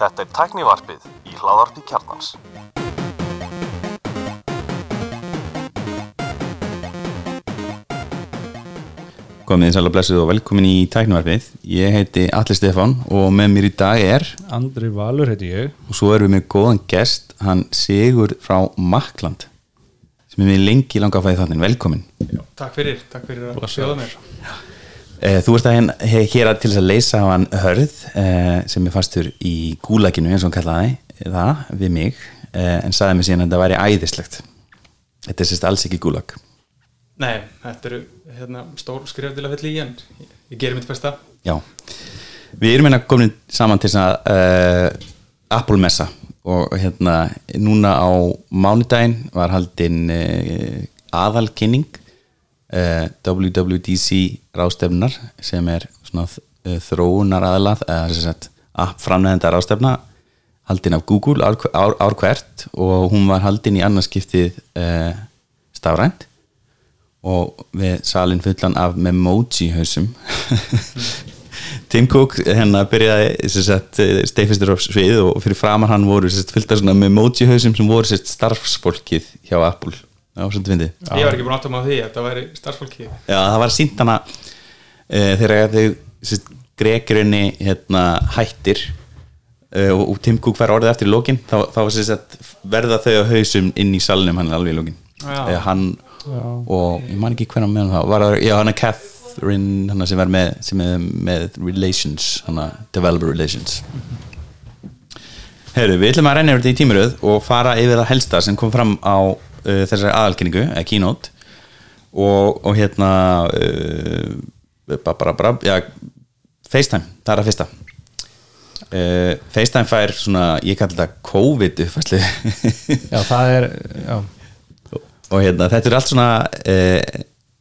Þetta er tæknivarpið í hláðarpi kjarnans. Komið þið sæl og blessuð og velkomin í tæknivarpið. Ég heiti Alli Stefán og með mér í dag er, Andri Valur heiti ég og svo erum við með góðan gest, hann Sigur frá Makland, sem er með lengi langa að fæði þannig. Velkomin. Takk fyrir, takk fyrir að sjóða mér Eh, Þú ert að hér að til þess að leysa á hann hörð eh, sem er fastur í gúlaginu eins og hann kallaði það við mig. Eh, en sagði mér síðan að þetta væri æðislegt. Þetta er sérst alls ekki gúlag. Nei, þetta eru hérna, stór skrif til að fylla í en ég, ég gerir mitt besta. Já, við erum hérna komin saman til að uh, Apple messa og hérna núna á mánudaginn var haldin uh, aðalkynning uh, WWDC rástefnar sem er svona uh, þróunar aðalað eða app framneðenda rástefna haldin af Google ár, ár, ár hvert og hún var haldin í annarskiptið uh, stafrænt. Og við salin fullan af memoji hausum. Tim Cook hérna byrjaði steifistur á svið og fyrir framar hann voru sagt, fullt af svona memoji hausum sem voru sagt, starfsfólkið hjá Apple á svona fyndi Ég var ekki búin að átta á því að þetta væri starfsfólki Já, það var sínt hana uh, þegar þau grekjurinni hérna, hættir uh, og, og Tim Cook fær orðið eftir í lokin þá, þá sagt, verða þau á hausum inn í salnum hann alveg í lokin. Já. uh, hann og ég man ekki hvernig með hann var það, já hann er Catherine hana sem er með, sem er með relations hana developer relations. Herru, við ætlum að renna yfir þetta í tímuröð og fara yfir það helsta sem kom fram á uh, þessari aðalkynningu, eða keynote. Og, og hérna uh, bara, bara, bara, já FaceTime, það er að fyrsta. Uh, FaceTime fær svona, ég kalli þetta COVID uppfæslu Já, það er, já, og hérna, þetta er allt svona uh,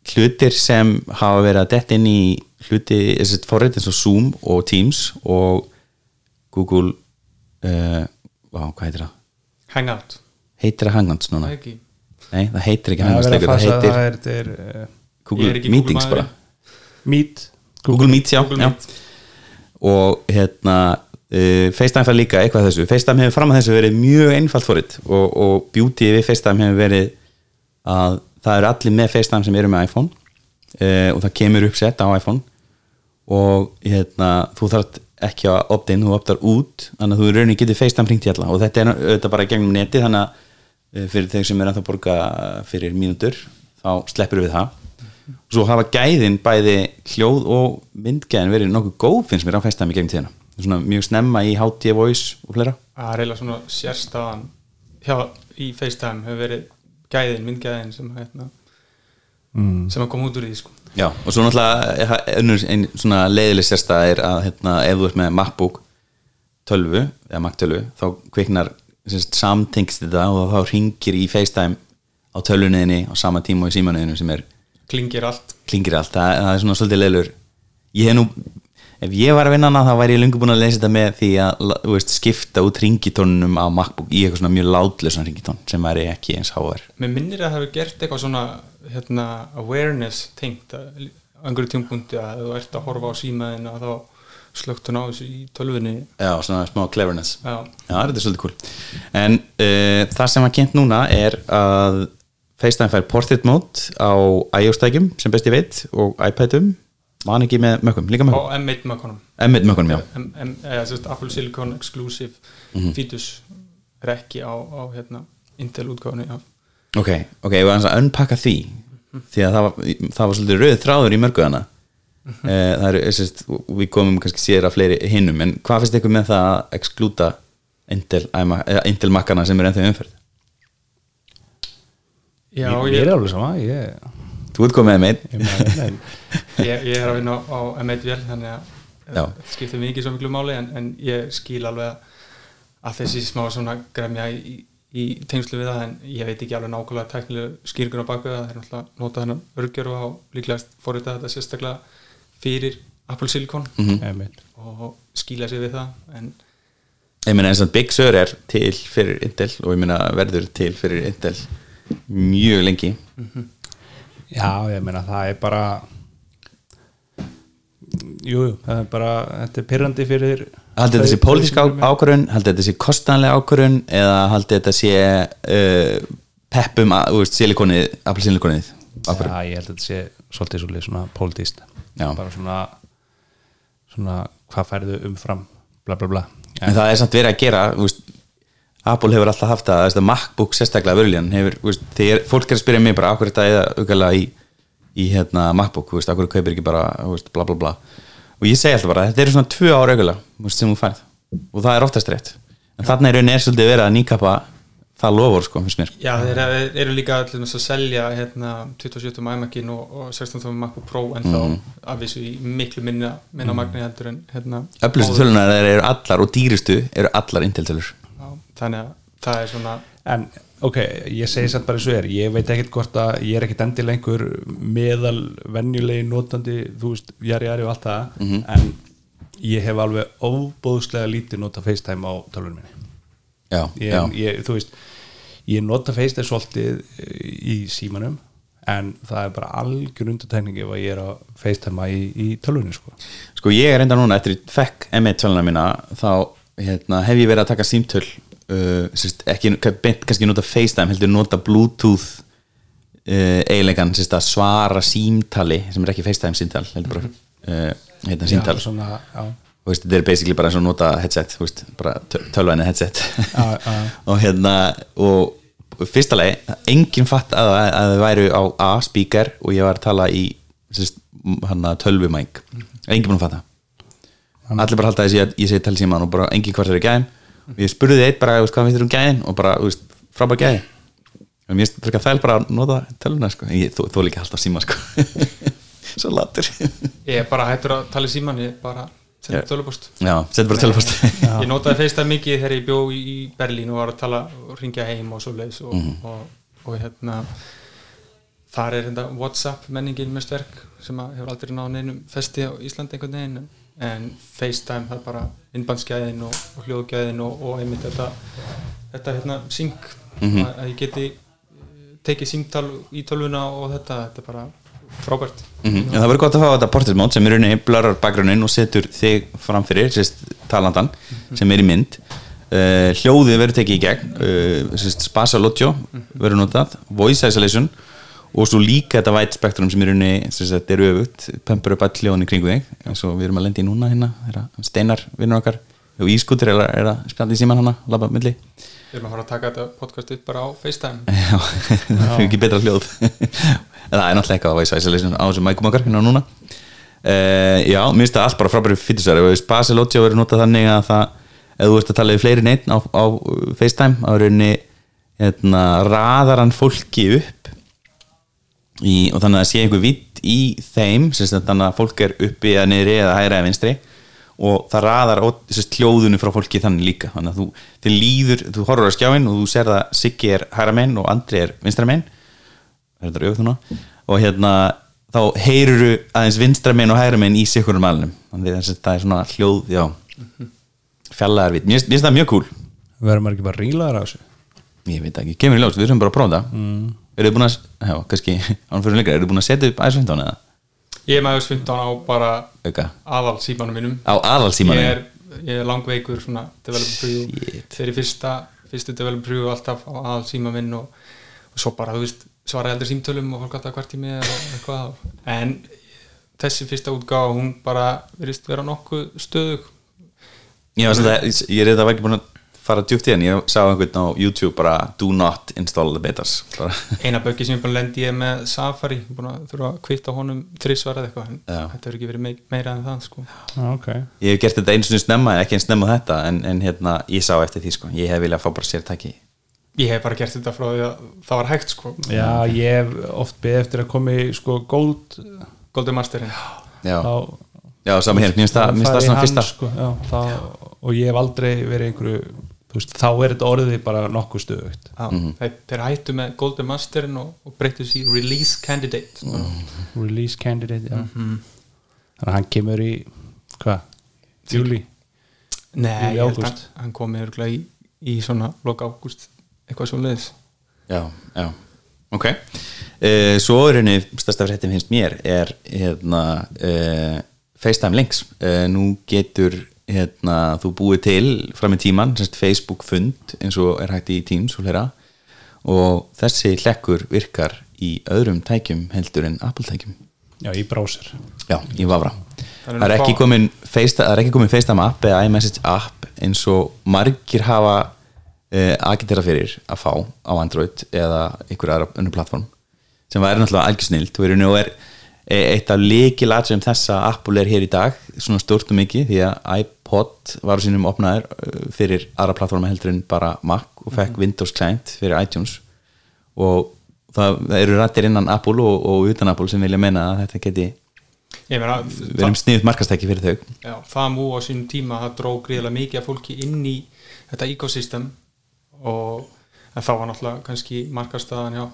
hlutir sem hafa verið að detta inn í hluti, þessi forrið eins og Zoom og Teams og Google uh, vá, hvað heitir það? Hangout. Heitir það Hangouts núna? Ekki Nei, það heitir ekki það er Hangouts verið leikur, að það heitir það er, það er uh, Ég Google Meetings Google bara. Meet. Google Meet, já, Google já. Meet. og hérna uh, FaceTime fær líka eitthvað þessu. FaceTime hefur fram að þessu verið mjög einfalt fóritt og, og beauty við FaceTime hefur verið að það eru allir með FaceTime sem eru með iPhone. Uh, og það kemur upp sett á iPhone. Og hérna þú þarf ekki að opt-in, þú optar út. Þannig að þú í rauninni getur FaceTime hringt í alla. Og þetta er auðvitað bara gegnum neti þannig að fyrir þeir sem er að borga fyrir mínútur þá sleppur við það. Og svo hafa gæðin bæði hljóð og myndgæðin verið nokkuð góð finnst mér á í gegnum tíðina. Svona mjög snemma í HT Voice og fleira. Það er eiginlega svona sérstafan hjá, í FaceTime hefur verið gæðin, myndgæðin sem, hérna, sem að koma út úr því sko. Já, og svo náttúrulega einn svona leiðileg sérstæð er að hérna, ef þú ert með MacBook 12 eða Mac 12 þá kviknar semst, samtengst þetta og þá ringir í FaceTime á tölvunniðinni á sama tíma og í símanuðinu sem er klingir allt. Klingir allt, það, það er svona svolítið leiðilegur ég hef nú ef ég var að vinna hana þá væri ég lengur búin að leysa þetta með því að veist, skipta út ringitónunum á MacBook í eitthvað svona mjög látlösan ringitón sem væri ekki eins háver Mér minnir að það hefur gert eitthvað svona hérna, awareness tengt á einhverju tímpunkti að þú ert að horfa á símaðina þá slögt hún á þessu í tölvunni. Já, svona smá cleverness. Já, Já, þetta er svolítið cool. En uh, það sem var kynnt núna er að FaceTime fær portrait mode á iOS-tækjum sem best ég veit og iPadum. Man ekki með mökkum, líka mökkum. M1 makkonum M1 mökkunum, já. M, M, eða, sérst, Apple Silicon Exclusive Mhm. Fetus er ekki á, á hérna, Intel já. Ok, ok, ég var að unpacka því því að það var, það var svolítið rauð þráður í mörgu hana. uh, það er, sérst, við komum kannski sér að fleiri hinnum, en hvað finnst ykkur með það að exklúta Intel, makkana sem er ennþá í umferð? Já, Ég, ég er alveg sama Ég, Þú ert komið með meitt ég, með, nei, ég, er að vinna á, á M1 vel þannig að skiptir mig ekki svo miklu máli en, en ég skil alveg að, þessi smá svona gremja í, í, tengslu við það en ég veit ekki alveg nákvæmlega tæknilega skýringun á baku það það er náttúrulega nota þennan örgjör og líklega fórita þetta sérstaklega fyrir Apple Silicon einmitt. og skýla sig við það en ég meina eins og Big Sur er til fyrir Intel og ég meina verður til fyrir Intel mjög lengi. Já, ég meina það er bara jú, það er bara þetta er pyrrandi fyrir haldið þetta sé pólitísk ákvörun haldið þetta sé kostanlega ákvörun eða haldið þetta sé uh, peppum, veist, silikonið appelsínlikonið ákvörun Já, ég held að þetta sé svolítið svolítið svona pólitíst Já. bara svona svona hvað færðu umfram bla bla bla. En það er samt verið að gera veist, Apple hefur alltaf haft það þetta MacBook sérstaklega vörljan þegar fólk er að spyrja mig bara ákvörðu þetta eða auðvitað í, í hérna, MacBook, ákvörðu kaupir ekki bara veist, bla bla bla? Og ég segi alltaf bara, þetta eru svona tvö ára auðvitað sem þú færð. Og það er oftast rétt. En þarna er rauninni er svolítið verið að nýkapa það lofur sko, finnst mér. Já, þeir eru- líka allir að selja hérna 27 iMac-in og, og 16 MacBook Pro en þá Mhm. af þessu í miklu minna, minna magni heldur en hérna öflustu tölunar eru allar og dýristu eru allar Intel-tölur Já, þannig að það er svona En ok, ég segi samt bara eins og er ég veit ekkert hvort að ég er ekkert endilega einhver meðal venjulegi notandi, þú veist, jari jari og allt það Mhm. en ég hef alveg óbóðslega lítið nota FaceTime á tölvunum minni já, ég, já. ég, þú veist ég nota FaceTime svolítið eh, í símanum en það er bara algjör undartekning ef að ég er að FaceTime í, í tölvunni sko. sko ég er enda núna eftir fekk M1 töluna mína þá hérna, hef ég verið að taka símtöl uh, sérst, ekki beint kannski nota FaceTime heldur nota Bluetooth uh, eiginlegan að svara símtali sem er ekki FaceTime símtal heldur bara uh, hérna, símtal Já, svona, já, veist, þetta er basically bara eins og að nota headset þú veist, bara tölvæni headset. Já, já. og hérna og fyrsta lagi, enginn fatt að, að þau væru á A, speaker og ég var að tala í tölvumæng enginn búin að fatta. Allir bara halda þessi að ég segi tala síman og bara enginn hvort er í gæðin og ég spurði þið eitt bara, þú veist, hvað finnst þér um gæðin og bara, þú veist, frábær gæði og mér finnst frekar þæl bara að nota tölvuna sko. ég, þú, þú líka alltaf síma sko. svo latur. Ég er bara hættur að tala síman ég er bara senda tölupúst já, setur bara tölvupast ég notaði FaceTime mikið þegar ég bjó í Berlín og var að tala og ringja heim og svo leiðis og, Mhm. og, og, hérna þar er hérna Whatsapp menningin með sterk sem hefur aldrei náð neinum festi á Íslandi einhvern veginn en FaceTime það er bara innbandsgæðin og, og hljóðgæðin og, og einmitt þetta þetta hérna sync. Mhm. að, að ég geti eh, tekið símtal í tölvuna og þetta, þetta er bara frábært. Mhm. En það verður gott að fá þetta portrait mode sem er rauninni blörar bakgrunnin og setur þig framfyrir sérst, talandan sem er í mynd. Uh, hljóðið verður tekið í gegn uh, sérst, spatial audio verður notað voice isolation og svo líka þetta white spectrum sem er sérst, þetta er öfugt, pömpur upp all hljóðin í kringu þig eins og við erum að lendi í núna hérna steinar vinnur okkar og ískutur er, að- að spjalla í síman hana labba milli við erum að fara að taka þetta podcast upp bara á FaceTime. Já, það er ekki betra hljóð. En það er náttúrulega eitthvað að væsa á þessum mækum okkar hérna núna. Uh, Já, mér finnst það allt bara frábæri fytisværi og Spasial Audio verður notað þannig að það ef þú ert að tala við fleiri neitt á, á uh, FaceTime á rauninni hérna, raðar hann fólki upp í, og þannig að það sé einhver vitt í þeim þannig að fólk er uppi eða niðri eða hægra eða vinstri og það raðar hljóðunum frá fólki þannig líka. Þannig að þú, þið líður, þú horfur á skjáin og þú ser það Siggi er hægra megin og Andri er vinstra núna. Og hérna þá heyruru aðeins vinstra megin og hægra megin í sikkurum alnum þannig að það er svona hljóð já, fjallaðar vitt, mér finnst- það mjög cool. Verður maður ekki bara rílaður á þessu? Ég veit ekki, kemur í ljós, við erum bara að prófa það. Mm. eru þið búin að, já, kannski án fyrir lengra, eru þið búin að setja upp æsvindán eða ég er með iOS 15 á bara auka, aðal símanum mínum. Á aðalsímanu ég er, ég er langveikur svona þegar fyrsta, fyrstu developer preview alltaf á aðal síma minn og, og svo bara, þú veist, svara eldur símtölum og fólk alltaf hvert í mig og eitthvað en þessi fyrsta útgáfa hún bara virðist vera nokkuð stöðug. Já, það, ég er þetta ekki búin að fara djúpt í henni, ég sá einhvern á YouTube bara do not install the betas. Bara. eina böggi sem ég bara lendi ég með Safari. Búin að þurfa að kvitta honum þrísvar eða eitthvað þetta hefur ekki verið mei- meira en það sko. ok. Ég hef gert þetta eins og snemma, en ekki eins snemma þetta en, en hérna, ég sá eftir því sko. Ég hef viljað fá bara sér tæki ég hef bara gert þetta frá því að það var hægt sko. já, ég hef oft beðið eftir að komi sko gold Golden Masterinn Já, já. Saman hér, mér finnst það, það svona fyrsta. sko, já, þá, og ég hef aldrei verið einhverju veist, þá er þetta orðið bara nokkuð stöðugt. Já, þeir, þeir hættu með Golden Masterinn og, og breyttu sér Release Candidate sko. release candidate, já. Mhm. þannig að hann kemur í hvað, júli Nei, Í ég held að hann komi örgulega í, í svona loka ágúst eitthvað svo leiðis Já, já, ok. Uh, Svo er henni stærsta fréttin finnst mér er hérna uh, FaceTime links. Uh, nú getur hérna, þú búið til fram í tíman semst Facebook fund eins og er hægt í Teams og hlera og þessi hlekkur virkar í öðrum tækjum heldur en Apple tækjum. Já, í browser. Já, í Vavra Það er ekki komin FaceTime, það er ekki komin FaceTime app eða iMessage app eins og margir hafa uh, agitera fyrir að fá á Android eða ykkur aðra önnur plattform sem væri náttúrulega algjör snilt og er, eitt af líkilatsum þessa Apple er hér í dag. Svona stort og mikið því að iPod var á sínum opnaður uh, fyrir aðra plattforma heldur en bara Mac og fekk Windows client fyrir iTunes. Og það, það eru rættir innan Apple og, og utan Apple sem vilja meina að þetta geti meina við erum sniðut markastæki fyrir þau. Já, mú á sínum tíma það dró gríðlega mikið af fólki inn í þetta ecosystem og þá var náttúrulega kannski markastaðan hjá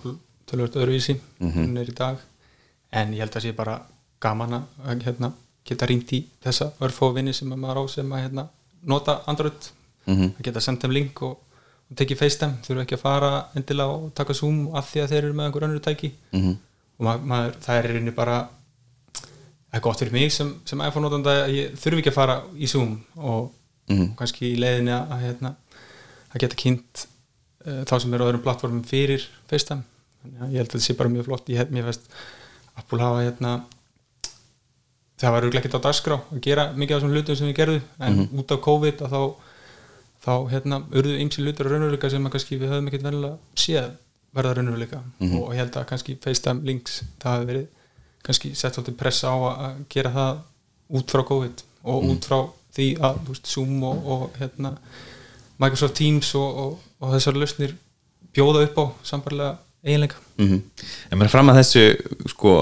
tölvöld öðruvísi hún er í dag en ég held að sé bara gaman að hérna, geta ringt í þessa örfóvinni sem að maður á sem að hérna, nota Android. Að geta sendt þeim link og, og tekið FaceTime. Þurfu ekki að fara endilega og taka Zoom af því að þeir eru með einhver önnur tæki. -hmm. og maður, maður, það er rauninni bara það er gott fyrir mig sem, sem iPhone notanda að ég þurfi ekki að fara í Zoom og kannski í leiðinni að, hérna, að geta kynnt uh, þá sem eru á öðrum plattformum fyrir að ég held að þetta sé bara mjög flott. Ég hef mér veist Apple hafa hérna það var auðvitað ekkert á dagskrá að gera mikið af þessum hlutum sem við gerðum en út af COVID að þá þá hérna urðu ymsi hlutur raunveruleika sem að kannski við höfum ekkert venulega séð verða raunveruleika. Og ég held að kannski FaceTime links það hafi verið kannski sett svolítið pressa á að- að gera það út frá COVID og út frá því að veist, Zoom og, og hérna, Microsoft Teams og, og, og þessar lausnir bjóða upp á sambarlega eiginleika. Mm en maður fram að þessu sko,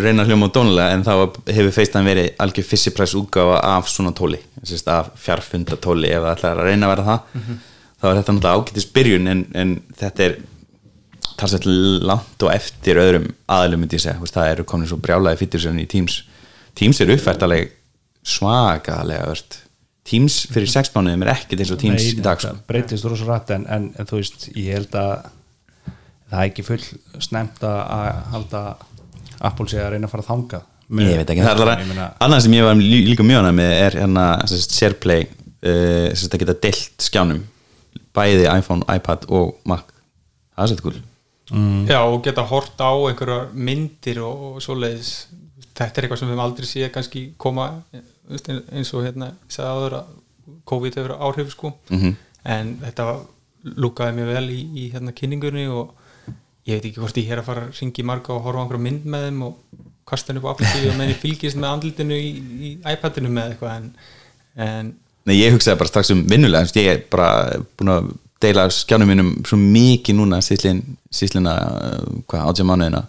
reyna hljóma á dónulega en þá hefur FaceTime verið algjör fyrstipræs útgáfa af svona tóli sérst, af fjarfundatóli ef það ætlar að reyna að vera það. Þá er þetta náttúrulega ágætis byrjun en, en þetta er talsett langt og eftir öðrum aðalum myndi ég segja, það eru komin svo brjálaði fýttursjörn í Teams. Teams er uppfærtaleg svakalega öll Teams fyrir sex mánuðum er ekkert eins og Teams Nei, í dag sko. breytist rosa rætt en, en, en þú veist, ég held að það er ekki full snemt að halda Apple sé að reyna að fara þangað Með- ég veit ekki, það er alveg annað sem ég var lí- líka mjög hana með er hérna sem sagt, SharePlay uh, sem sagt, að geta delt skjánum bæði iPhone, iPad og Mac. Það er svolítið cool. Já, og geta hort á einhverjar myndir og, og svoleiðis. Þetta er eitthvað sem við höfum aldrei séð kannski koma eins og hérna ég sagði áður að COVID hefur áhrif sko. En þetta var, lúkaði mjög vel í, í hérna kynningunni og ég veit ekki hvort ég er að fara að ringi marga og horfa einhverja mynd með þeim og kasta henni upp á TV og menn ég fylgist með andlitinu í, í iPadinu með eitthvað en, en Nei, ég hugsaði bara strax um vinnulega ég er bara búin að deila skjánum mínum svo mikið núna síslin, síslina, uh, hvað, átjá mánuðina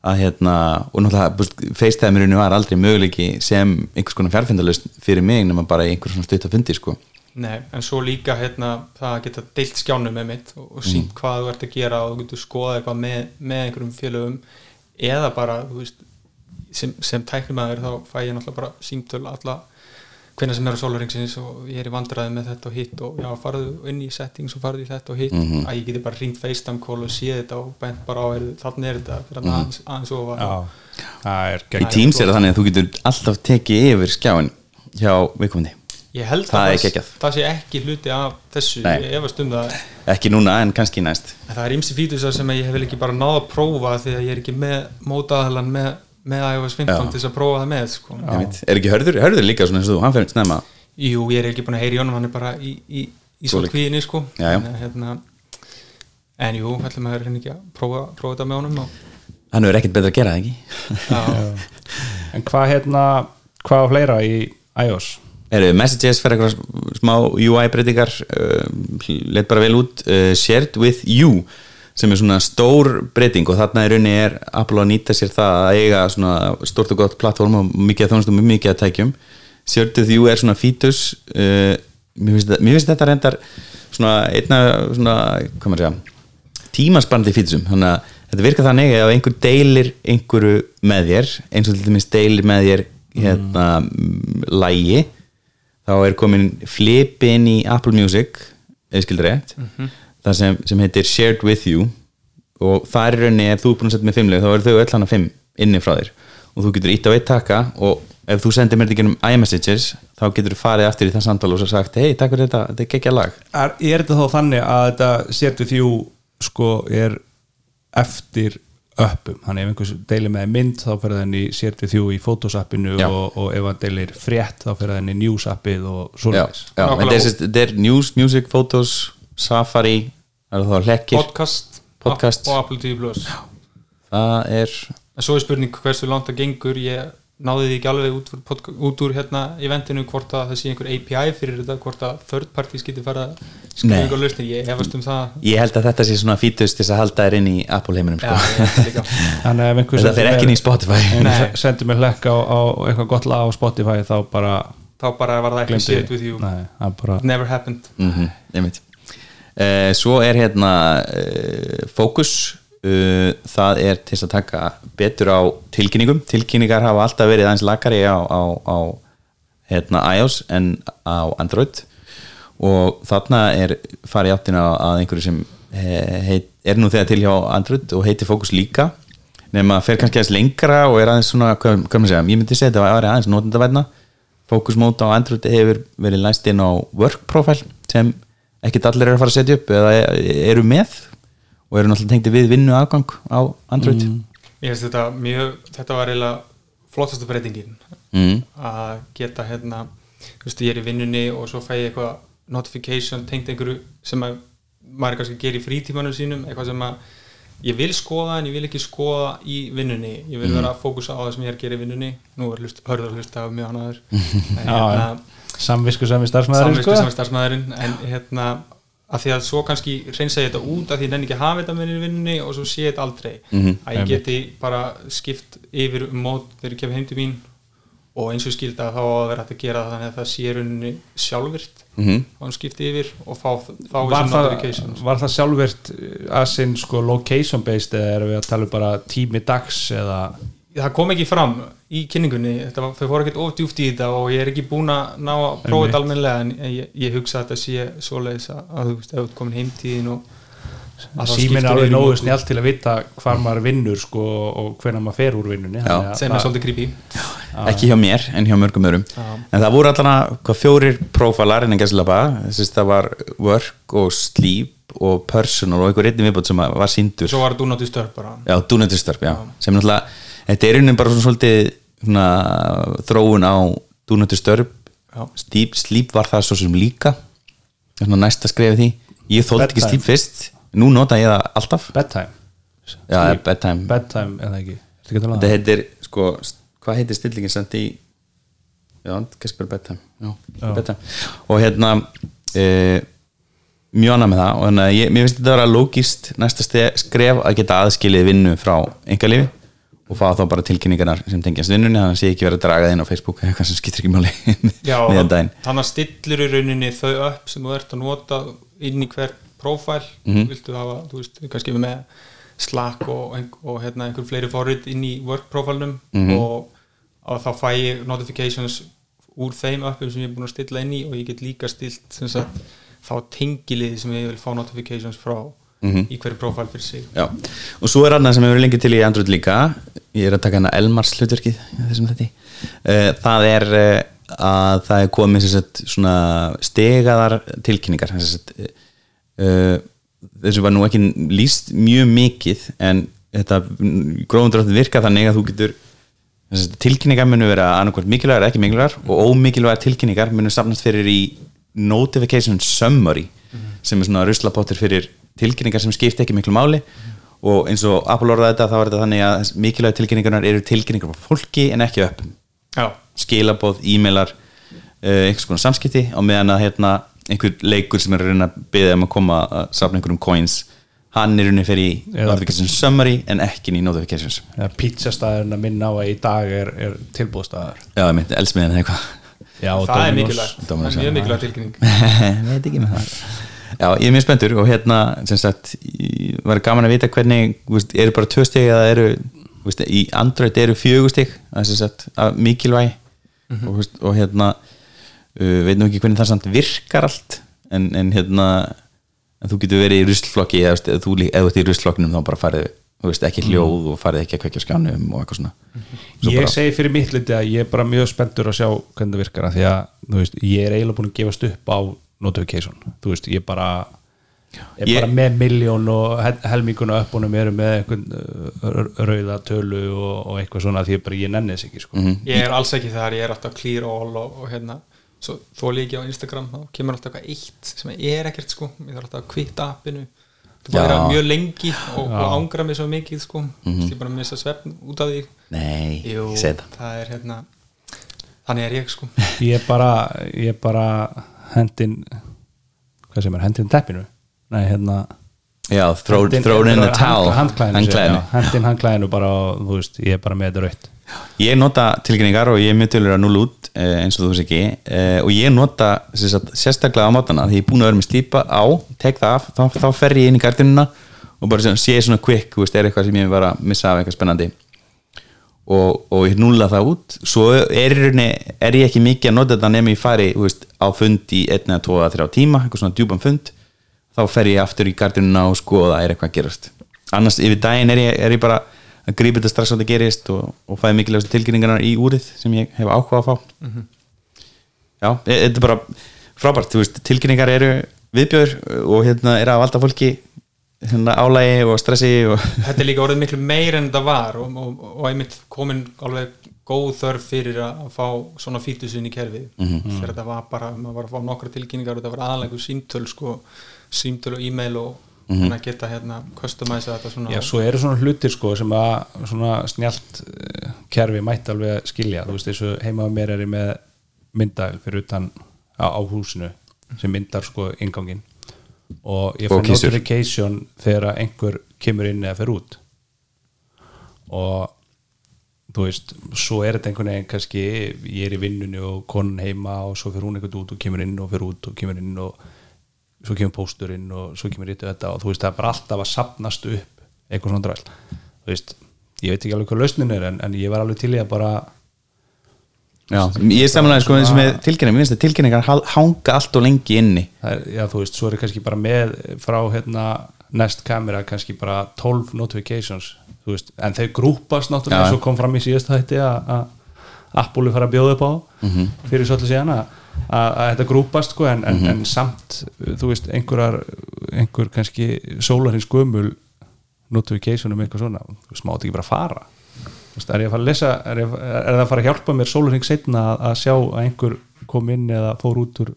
að hérna, og náttúrulega FaceTime-urinu var aldrei möguleiki sem einhvers konar fjárfindalust fyrir mig nema bara í einhver svona stutt að fundi sko. Nei, en svo líka hérna, það að geta deilt skjánum með mitt og, og sínt hvað þú ert að gera og þú getur skoða eitthvað með, með einhverjum félögum eða bara, þú veist sem, sem tæknumæður þá fæ ég náttúrulega bara símtöl alla hvenær sem er á sólaringsins og ég er í vandræði með þetta og hitt og já, farðu inn í settings og farðu í þetta og hitt. Að ég geti bara ringt FaceTime call og sé þetta og bent bara á, er, þannig er þetta fyrir að aðeins, aðeins ofa Já, það er í gegn Teams er það þannig að þú getur alltaf tekið yfir skjáin hjá viðkomandi Ég held Það að geggjað. það sé ekki hluti af þessu, Nei. ég efast um það ekki núna en kannski næst En það er ymsi fítusar sem ég hef ekki bara náða að prófa því að ég er ekki með mótaðalan með, með iOS 15 Já. til þess að prófa það með sko. Er ekki hörður, hörður líka svona eins og þú, hann fyrir snemma Jú, ég er ekki búin að heyri honum hann er bara í, í, í Svoleik. svolkvíðinni sko. En, hérna, en jú, ætlum að hérna ekki að prófa, prófa þetta með honum og, hann er ekkert betra að gera það ekki já, En hvað hérna, hvað fleira í iOS? Eru Messages fyrir eitthvað smá UI breytingar uh, let bara vel út uh, Shared with you sem er svona stór breyting og þarna í rauninni er Apple að nýta sér það að eiga svona stórt og gott plattform og mikið að þjónustum og mikið að tækjum Shared with you er svona fítus uh, mér, finnst þetta, reyndar svona einna svona, hvað maður segja tímaspandi fítusum þannig að þetta virkar þannig að einhver deilir einhverju með þér eins og til dæmis deilir með þér hérna mm. lægi þá er komin flipi inn í Apple Music eða skildur rétt það sem, sem heitir Shared With You. Og það er rauninni ef þú er búin að setja með fimmleg þá eru þau öll hana fimm inni frá þér. Og þú getur ítt á eitt taka og ef þú sendir mér þetta genum iMessages þá getur þú farið aftur í það samtal og svo sagt hei, takk fyrir þetta, þetta er geggja lag. Er, er þetta þá þannig að þetta Share with you sko er eftir uppum, þannig ef einhvers deilir með mynd þá fyrir þenni with you í Photos appinu og, og ef hann deilir frétt þá fyrir þenni News appið og Nákvæmlega. þetta er, news, music, photos Safari, hlekkir? Podcast, Podcast. og Apple TV Plus. Það er en svo er spurning hversu langt það gengur ég náði því ekki alveg út podca- út úr hérna eventinu hvort að það sé einhver API fyrir þetta hvort að third parties geti farið að skrifa ykkur lausnir, ég hefast um það. Ég held að þetta sé svona fítust til þess að halda þér inn í Apple heiminum sko. ef einhver þetta fer ekki inn í Spotify. sendir mér hlekk á, á eitthvað gott lag á Spotify þá bara þá bara var það ekki shit with you. Nei, bara never happened. Mm -hmm, uh, svo er hérna uh, fókus uh, það er til að taka betur á tilkynningum. Tilkynningar hafa alltaf verið aðeins lakari á, á, á hérna, iOS en á Android. Og þarna er farið áttina að einhverju sem he- heit, er nú þegar til hjá Android og heitir fókus líka nema fer kannski aðeins lengra og er aðeins svona, hvað, maður segja, ég myndi segja þetta að vera aðeins notendavæðna Focus Mode á Android hefur verið læst inn á Work Profile sem ekkert allir eru að fara að setja upp eða eru með og eru náttúrulega tengdi við vinnu afgang á Android. Mm. ég finnst þetta mjög, þetta var eiginlega flottastu breytingin. Mm. að geta hérna þú veist, ég er í vinnunni og svo fæ ég eitthvað notification tengt einhverju sem að maður kannski gerir í frítímanum sínum eitthvað sem að ég vil skoða en ég vil ekki skoða í vinnunni. Ég vil vera að fókusa á það sem ég er að gera í vinnunni. Nú er hlust, hörður að hlusta af mjög Já, hérna samvisku sami starfsmæðurinn samvisku sko. sem starfsmæðurinn en hérna að því að svo kannski reynsa ég þetta út að því ég nenni ekki að hafa þetta með í vinnunni og svo sé ég þetta aldrei. Að ég geti bara skipt yfir um mót þegar ég kemur heim til mín og eins og skilda þá á að vera hægt að gera það þannig að það sé rauninni sjálfvirt Mhm. og hann skipti yfir og fá, fá var, það, notifications. var það sjálfvirt að sinn sko location based eða erum við að tala um bara tími dags eða það kom ekki fram í kynningunni. Þetta var, þau fóru ekkert of djúft í þetta og ég er ekki búin að ná að prófa þetta almennilega en ég, ég hugsa að þetta sé svoleiðis að, að þú veist, þú ert komin heimtíðin og að þá síminn er alveg nógu snjált til að vita hvar maður vinnur sko og hvenær maður fer úr vinnunni þannig að sem er það- svolítið creepy. Ekki hjá mér en hjá mörgum öðrum. En það voru allan hvað fjórir prófalar innan að það var work og sleep og personal og einhver einnig viðbútt sem var síndur svo var þetta not disturb bara. Já, do not disturb, já, sem náttúrulega þetta er einnig bara svona svolítið svona, þróun á disturb. Já. sleep, sleep var það svo sem líka. Svona næsta skrefið því. Ég þóldi ekki sleep fyrst. Nú nota ég það alltaf. Bedtime. Já, bedtime. Bedtime eða ekki? Um þetta heitir, sko, hvað heitir stillingin? Samt í já, kannski bara bedtime. Já, Já. bedtime. Og hérna e, mjög annað með það. Og þannig að ég, mér finnst þetta að vera lógist næsta skref að geta aðskilið vinnu frá engalífi og fá þá bara tilkynningarnar sem tengjast vinnunni þannig að sé ekki verið að draga það inn á Facebook eða eitthvað sem skiptir ekki máli Já, þannig að stillur í rauninni þau upp sem þú ert að nota inn í hver prófæl Mhm. viltu hafa, þú veist, kannski með Slack og, og hérna, einhver fleiri forrit inn í work prófælnum Mhm. og, og þá fæ ég notifications úr þeim uppum sem ég er búin að stilla inn í og ég get líka stilt sagt, þá tengilið sem ég vil fá notifications frá Mhm. í hverju prófæl fyrir sig Já, og svo er annað sem hefur verið lengi til í Android líka ég er að taka hana Elmars hlutverkið uh, það er uh, að það er komið stegaðar tilkynningar uh, þessu var nú ekki líst mjög mikið en þetta gróðundrátt virka þannig að þú getur tilkynningar munu vera annarkvæmt mikilvægar ekki mikilvægar og ómikilvægar tilkynningar munu safnast fyrir í notification summary sem er svona ruslapottur fyrir tilkynningar sem skipta ekki miklu máli og eins og Apple orðaði þetta þá var þetta þannig að mikilvæg tilkynningarnar eru tilkynningar frá fólki en ekki öppum. Já, skilabóð, e-mailar uh, einhvers konar samskipti á meðan að hérna, einhver leikur sem er að reyna að byggja um að koma að safna einhverjum coins hann er rauninni fyrir í Eða- notification summary en ekki í notifications. Að minna á að í dag er, er tilbúðstæður já, ég myndi, elsmiðin eitthvað. Já, og það er Dominos. mikilvægt, það er mjög mikilvægt tilkynning. Veit ekki með það já, ég er mjög spenntur og hérna sem sagt, var gaman að vita hvernig veist, eru bara tvö stig eða eru veist, í Android eru er sagt að mikilvæg og, þú veist, og hérna uh, veit nú ekki hvernig það samt virkar allt en, en hérna en þú getur verið í ruslflokki eða þú þú ert í ruslflokknum þá bara farið þú veist, ekki hljóð og farið ekki að kvekja skjánum og eitthvað svona. Svo ég bara- segi fyrir mitt liti að ég er bara mjög spenntur að sjá hvernig það virkar af því að þú veist, ég er eiginlega búin að gefast upp á notification, þú veist, ég bara er Ég- bara með miljón og hel- helmingun og uppunum eru með einhvern uh, rauða tölu og, og eitthvað svona því að bara ég nenni þess ekki sko. Mhm. ég er alls ekki þar, ég er alltaf clear all og, og hérna, svo þó líki á Instagram þá kemur alltaf eitthvað eitt sem er ekkert sko, ég þarf alltaf að kvitta appinu. Það vera mjög lengi og, og ángra mig svo mikið sko. Ég bara missa svefn út af því. Nei, Jú, ég það það er hérna þannig er ég sko. Ég er bara, ég er bara hendin hvað sem er, hendin teppinu. Nei, hérna já, throw, hendin- throw in the towel. hendin handklæðinu bara þú veist, ég er bara með þetta rautt. Ég nota tilkynningar og ég er mjög tölur að núla út eh, eins og þú veist ekki. Eh, og ég nota sérstaklega á mótana því ég er búin að vera með slípa á, tek það af þá, þá fer ég inn í gardinuna og bara sé svona quick, þú veist, er eitthvað sem ég var að missa af eitthvað spennandi og, og ég núla það út. Svo er, er ég ekki mikið að nota þetta nefnir ég fari veist, á fund í 1 eða 2 eða 3 tíma eitthvað svona djúpan fund. Þá fer ég aftur í gardinuna og skoða er eitthvað að gerast. Annars yfir daginn er ég, er ég bara að grípa þetta strax á þetta gerist og, og fæði mikilvægast tilkynningarnar í úrið sem ég hef áhuga að fá. Já, e- þetta er bara frábært, veist, tilkynningar eru viðbjör og hérna er að valda fólki álægi og stressi og þetta er líka orðið miklu meir en þetta var og, og, og einmitt komin alveg góð þörf fyrir að að fá svona fítusinn í kerfið. Þegar þetta var bara, maður var að fá nokkra tilkynningar og þetta var aðalega símtöl sko, símtöl og e-mail og þannig að geta hérna customæsa þetta svona. Já, svo eru svona hlutir sko sem að svona snjált eh, kerfi mætti alveg skilja, þú veist, þessu heima á mér er ég með myndal fyrir utan á, á húsinu sem myndar sko ingangin og ég Og kýsur. notification þegar einhver kemur inn eða fer út og þú veist, svo er þetta einhvern veginn kannski, ég er í vinnunni og konan heima og svo fyrir hún einhvern út og kemur inn og fyrir út og kemur inn og svo kemur pósturinn og svo kemur rítu þetta og þú veist, það er bara alltaf að sapnast upp eitthvað svona dræl þú veist, ég veit ekki alveg hvað lausnin er en, en ég var alveg til í að bara já, ég er samanlega sko eins og með tilkynningar, mér finnst að tilkynningar hanga allt og lengi inni. Er, já, þú veist, svo er kannski bara með frá hérna næst kamera kannski bara 12 notifications þú veist, en þau grúpast náttúrulega Já. svo kom fram í síðast þætti að Apple fara að bjóða upp á fyrir svolítið síðan að, þetta grúpast sko, en, en, en samt þú veist, einhverjar einhver kannski sólarins gömul notification um eitthvað svona þú veist, mátt ekki bara fara er að fara að lesa er, ég, er það að fara að hjálpa mér sólarins setna að, að sjá að einhver kom inn eða fór út úr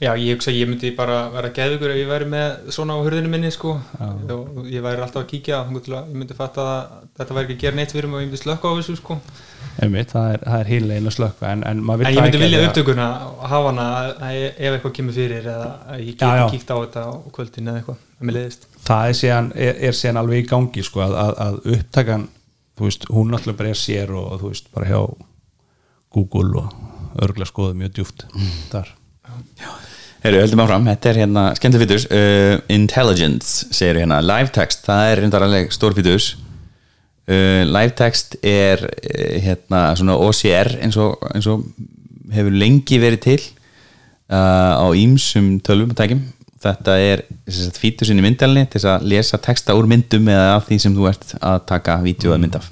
Já, ég hugsa ég myndi bara vera geðugur ef ég væri með svona á hurðinu minni sko. Og ég væri alltaf að kíkja ég myndi fatta að þetta væri ekki að gera neitt fyrir mig og ég myndi slökka á þessu sko. Einmitt, það er, er hílegin að slökka en, en, En ég myndi vilja upptökuna hafa hana ef eitthvað kemur fyrir eða ég geti kíkt á þetta á kvöldin eða eitthvað, það er síðan, er, er síðan alveg í gangi sko, að, að, að upptakan þú veist, hún náttúrulega er sér og þú veist, bara hjá Google og örgulega skoðu mjög djúft þar. Heru, höldum áfram, þetta er hérna skemmtu fítus uh, Intelligence segir hérna, live text, það er reyndar alveg stór fítus uh, live text er uh, hérna svona OCR eins og, eins og hefur lengi verið til uh, á ýmsum tölvum og tækjum þetta er fítusinn í myndalni til að lesa texta úr myndum eða af því sem þú ert að taka vídeo eða mynd af.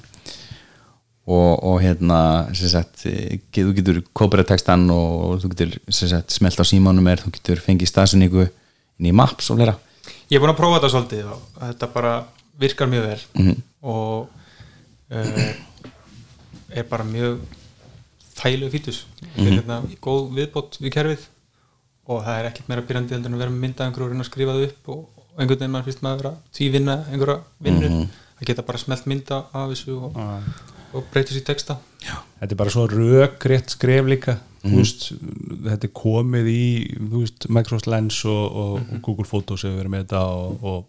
Og, og hérna sagt, eh, þú getur kópera textan og þú getur sagt, smelt á símánum er, þú getur fengið staðsynningu inn í maps og fleira. Ég er búin að prófa þetta svolítið og þetta bara virkar mjög vel. Og uh, er bara mjög þægilegu fítus mm -hmm. hérna, góð viðbót við kerfið og það er ekkert meira pyrrandi heldur en að vera með mynda einhverju og reyna að skrifa það upp og, einhvern veginn maður finnst maður að vera tvívinna einhverja vinnu. Að geta bara smelt mynda af þessu og, og breyta sér í texta. Þetta er bara svo rökrétt skref líka. Þú veist, þetta er komið í þú veist, Microsoft Lens og, og, og Google Photos hefur verið með þetta og, og,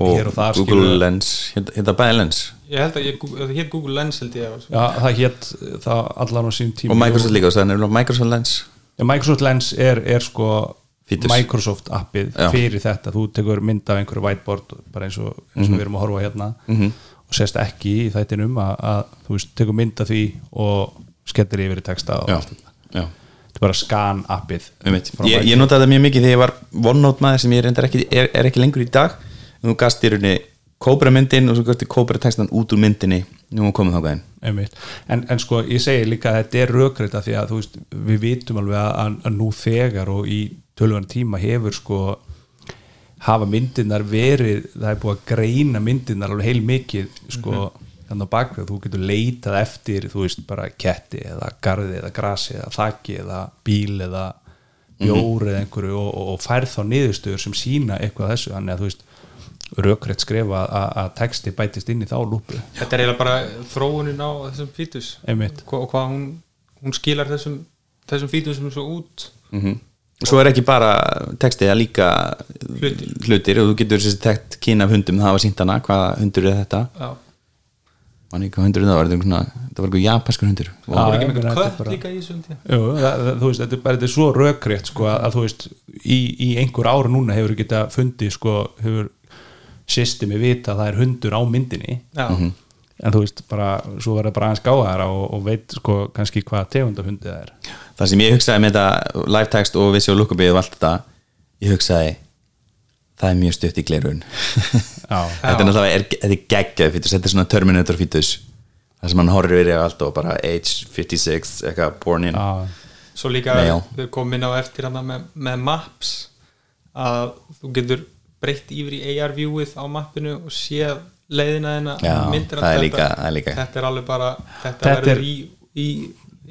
og hér og þar Google skilur- Lens, hérna bæði Lens. Ég held að ég, það hétt Google Lens held ég að- Já, það hétt það allan á sín tíma. Og Microsoft líka, það er nefnilega Microsoft Lens. Já, Microsoft Lens er, er sko Fítus. Microsoft appið Já. fyrir þetta. Þú tekur mynd af einhverju whiteboard bara eins og, eins og við erum að horfa hérna og sést ekki í þættinum að, að þú veist, tekur mynd af því og skellir yfir í texta og já, allt þetta. þetta er bara scan appið Ég, ég notaði það mjög mikið þegar ég var OneNote maður sem ég reyndar ekki, er, er ekki lengur í dag. En þú gast í rauninni kóbra myndin og svo gæti kóbra textan út úr myndinni nú erum komið þákaðin Einmitt. En, en sko ég segi líka að þetta er að því að þú veist, við vitum alveg að, að, nú þegar og í tölvan tíma hefur sko hafa myndirnar verið það er búið að greina myndirnar alveg heil mikið sko þannig á bakveg þú getur leitað eftir þú veist bara ketti eða garði eða grasi eða þaki eða bíl eða bjór eða einhverju og, og, og færð þá niðurstöður sem sína eitthvað þessu. Þannig að þú veist rökrétt skrifa að, að texti bætist inn í þá lúpu. Þetta er eiginlega bara þróunin á þessum fítus. Hva- og hvað hún, hún skilar þessum, þessum fítusum svo út. Mm svo er ekki bara textið að líka Hlutir. hlutir. Og þú getur þessi tekt kyn af hundum það var sínt hana, hvaða hundur er þetta. Já, mann ekki hvað hundur það var, þetta var var eitthvað japanskur hundur. Já, það já, ekki einhvern kött bara- líka í þessu hundi Jú, það, það, þú veist, þetta er bara þetta er svo rökrétt sko, að, þú veist, í, í einhver ár núna hefur geta fundið sko, hefur systemi vita að það er hundur á myndinni. Já, en þú veist, bara, svo verður bara aðeins gáðara og, og veit sko kannski hvað tegunda hundið það er. Það sem ég hugsaði með þetta live text og visual lookupið og allt þetta ég hugsaði það er mjög stutt í glerun þetta er náttúrulega er, þetta er geggjað fítus þetta er svona Terminator fítus það sem hann horfir verið á allt og bara age 56 eitthvað born in já, svo líka við komum inn á eftir hana með, með maps að þú getur breytt yfir í AR viewið á mappinu og séð leiðina þina Já, myndir er þetta, líka- er líka. þetta er alveg bara þetta, Þetta verður er- í, í,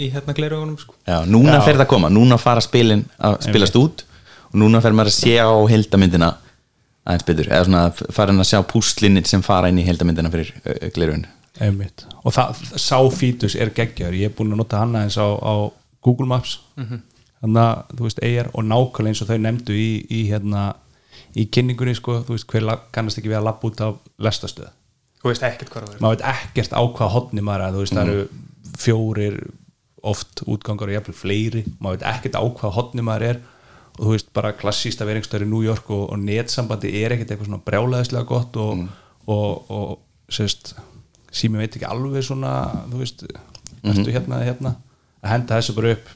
í hérna gleraugunum sko. Já, núna Já. fer það að koma, núna fara spilin að spilast út og núna fer maður að sé á heildamyndina aðeins betur, eða svona farin að sjá púslinni sem fara inn í heildamyndina fyrir einmitt. Og það, sá fítus er geggjaður. Ég er búin að nota hann aðeins á, á Google Maps. Þannig að þú veist eigir og nákvæmlega eins og þau nefndu í, í hérna í kynningunni sko, þú veist hver kannast ekki við að lappa út af lestastöð þú veist ekkert hvað það verður maður veit ekkert á hvað hotni maður er þú veist það eru fjórir oft útgangar og jafnvel fleiri. Maður veit ekkert á hvað hotni maður er. Og þú veist bara klassísta veringstöður í New York og, og netsambandi er ekkert eitthvað svona brjálæðislega gott og, og, og sérst sími veit ekki alveg svona þú veist, ertu hérna eða hérna? Að henda þessu bara upp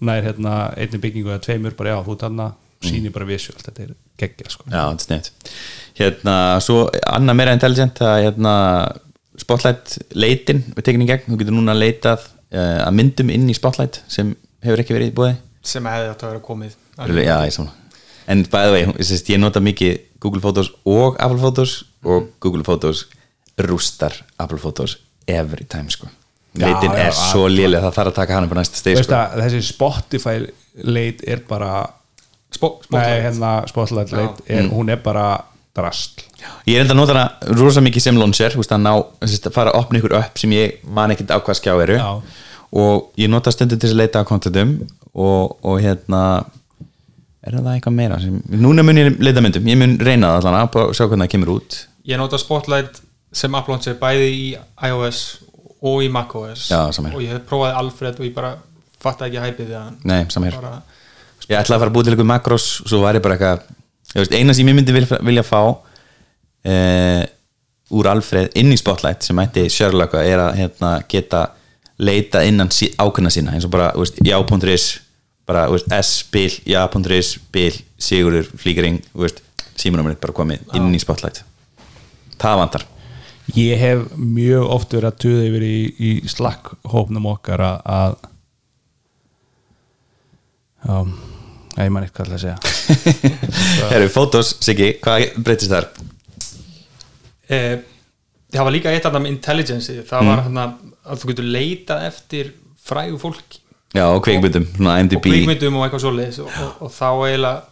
nær hérna einni byggingu eða tveimur bara já, þú tanna síni bara visuált, þetta er geggja sko. Já, þetta er sniðt Hérna, svo annað meira intelligent að hérna, Spotlight leitin við tekinni gegn, þú getur núna leitað uh, að myndum inn í Spotlight sem hefur ekki verið í búið sem hefði átt að vera komið Já, ég samla En by the way, ég, sést, ég nota mikið Google Photos og Apple Photos og Google Photos rústar Apple Photos every time sko. Já, leitin já, er svo léleg það þarf að taka hann upp á næsta steg sko. þessi Spotify leit er bara spotlight. hérna Spotlight leit er, hún er bara drastl Ég er enda að nota hana rosa mikið sem launcher þú veist, að að fara að opna ykkur upp sem ég man ekkert á hvað skjá eru. Já. og ég nota stundum til að leita á kontentum og, og hérna er það eitthvað meira sem, núna mun ég leita myndum, ég mun reyna það allan að sjá hvernig það kemur út. Ég nota Spotlight sem uploads er bæði í iOS og í macOS. Já, og ég hef prófaði Alfred og ég bara fatta ekki hæpið við hann. Nei, saman hér. Bara, Ég ætlaði að fara að búið til eitthvað makros og svo var ég bara eitthvað eina sem ég myndi vilja, vilja fá uh, úr Alfred inn í Spotlight sem ætti Sherlock er að hérna, geta leita innan sí, ákveðna sína eins og bara já.is bara s-bil, já.is bil, sigurður, flíkering símanúmerið bara komið inn í Spotlight. Það vantar. Ég hef mjög oft verið að tuða yfir í, í Slack hópnum okkar að, að Já, ég man eitthvað að segja. Herru, fótos, Siggi, hvað breytist þar? eh, það var líka eitt af það með intelligence það Mm. var hann að þú getur leitað eftir frægu fólki. Já, og kveikmyndum, svona og IMDb kvíkmyndum og eitthvað svoleiðis. Og, og, og þá eiginlega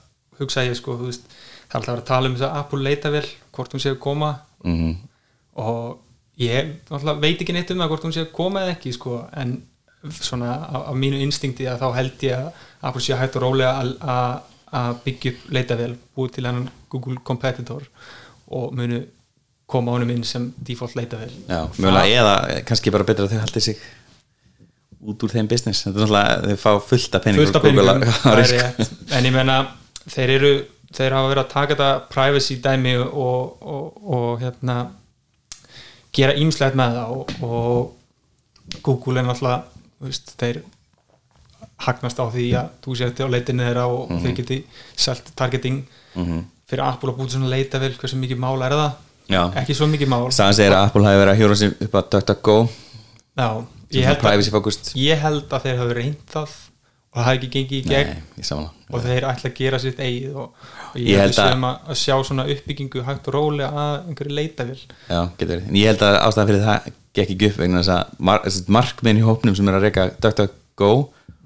hugsa ég sko, þú veist, það er alltaf að vera að tala um þess að Apple leita vel, hvort hún sé að koma. Mhm. og ég veit ekki neitt um það hvort hún sé að koma eða ekki sko, en svona af, af mínu instinkti að þá held ég að Apple sé hægt og rólega að- byggja upp leitavél búið til hennan Google Competitor og munu koma honum inn sem default leitavél Já, mjögulega eða kannski bara betra að þau haldi sig út úr þeim business. Þetta er náttúrulega, þau fá fullt af peningum fullt af úr Google peningum, á- á það er risk. rétt. En ég menna, þeir eru þeir hafa verið að taka þetta privacy dæmi og, og, og hérna gera ímslega með það og, og Google er náttúrulega veist, þeir hagnast á því að þú sért á leitinu þeirra og Mhm. þeir geti selt targeting fyrir Apple að búið svona leitavel hversu mikið mála er það. Já. ekki svo mikið mál. Sagan segir að Apple hafi verið að hjóra sig upp að DuckDuckGo. Já, ég held, að, ég held að þeir hafi reynd það og það hafi ekki gengið í gegn. Nei, og þeir ætla að gera sitt eigið og, og Ég ég held að, að- sjá svona uppbyggingu hægt og róli að einhverju leitavill Já, getur. En ég held að ástæðan fyrir það gekk ekki upp vegna þess að mar markminn í hópnum sem er að reyka DuckDuckGo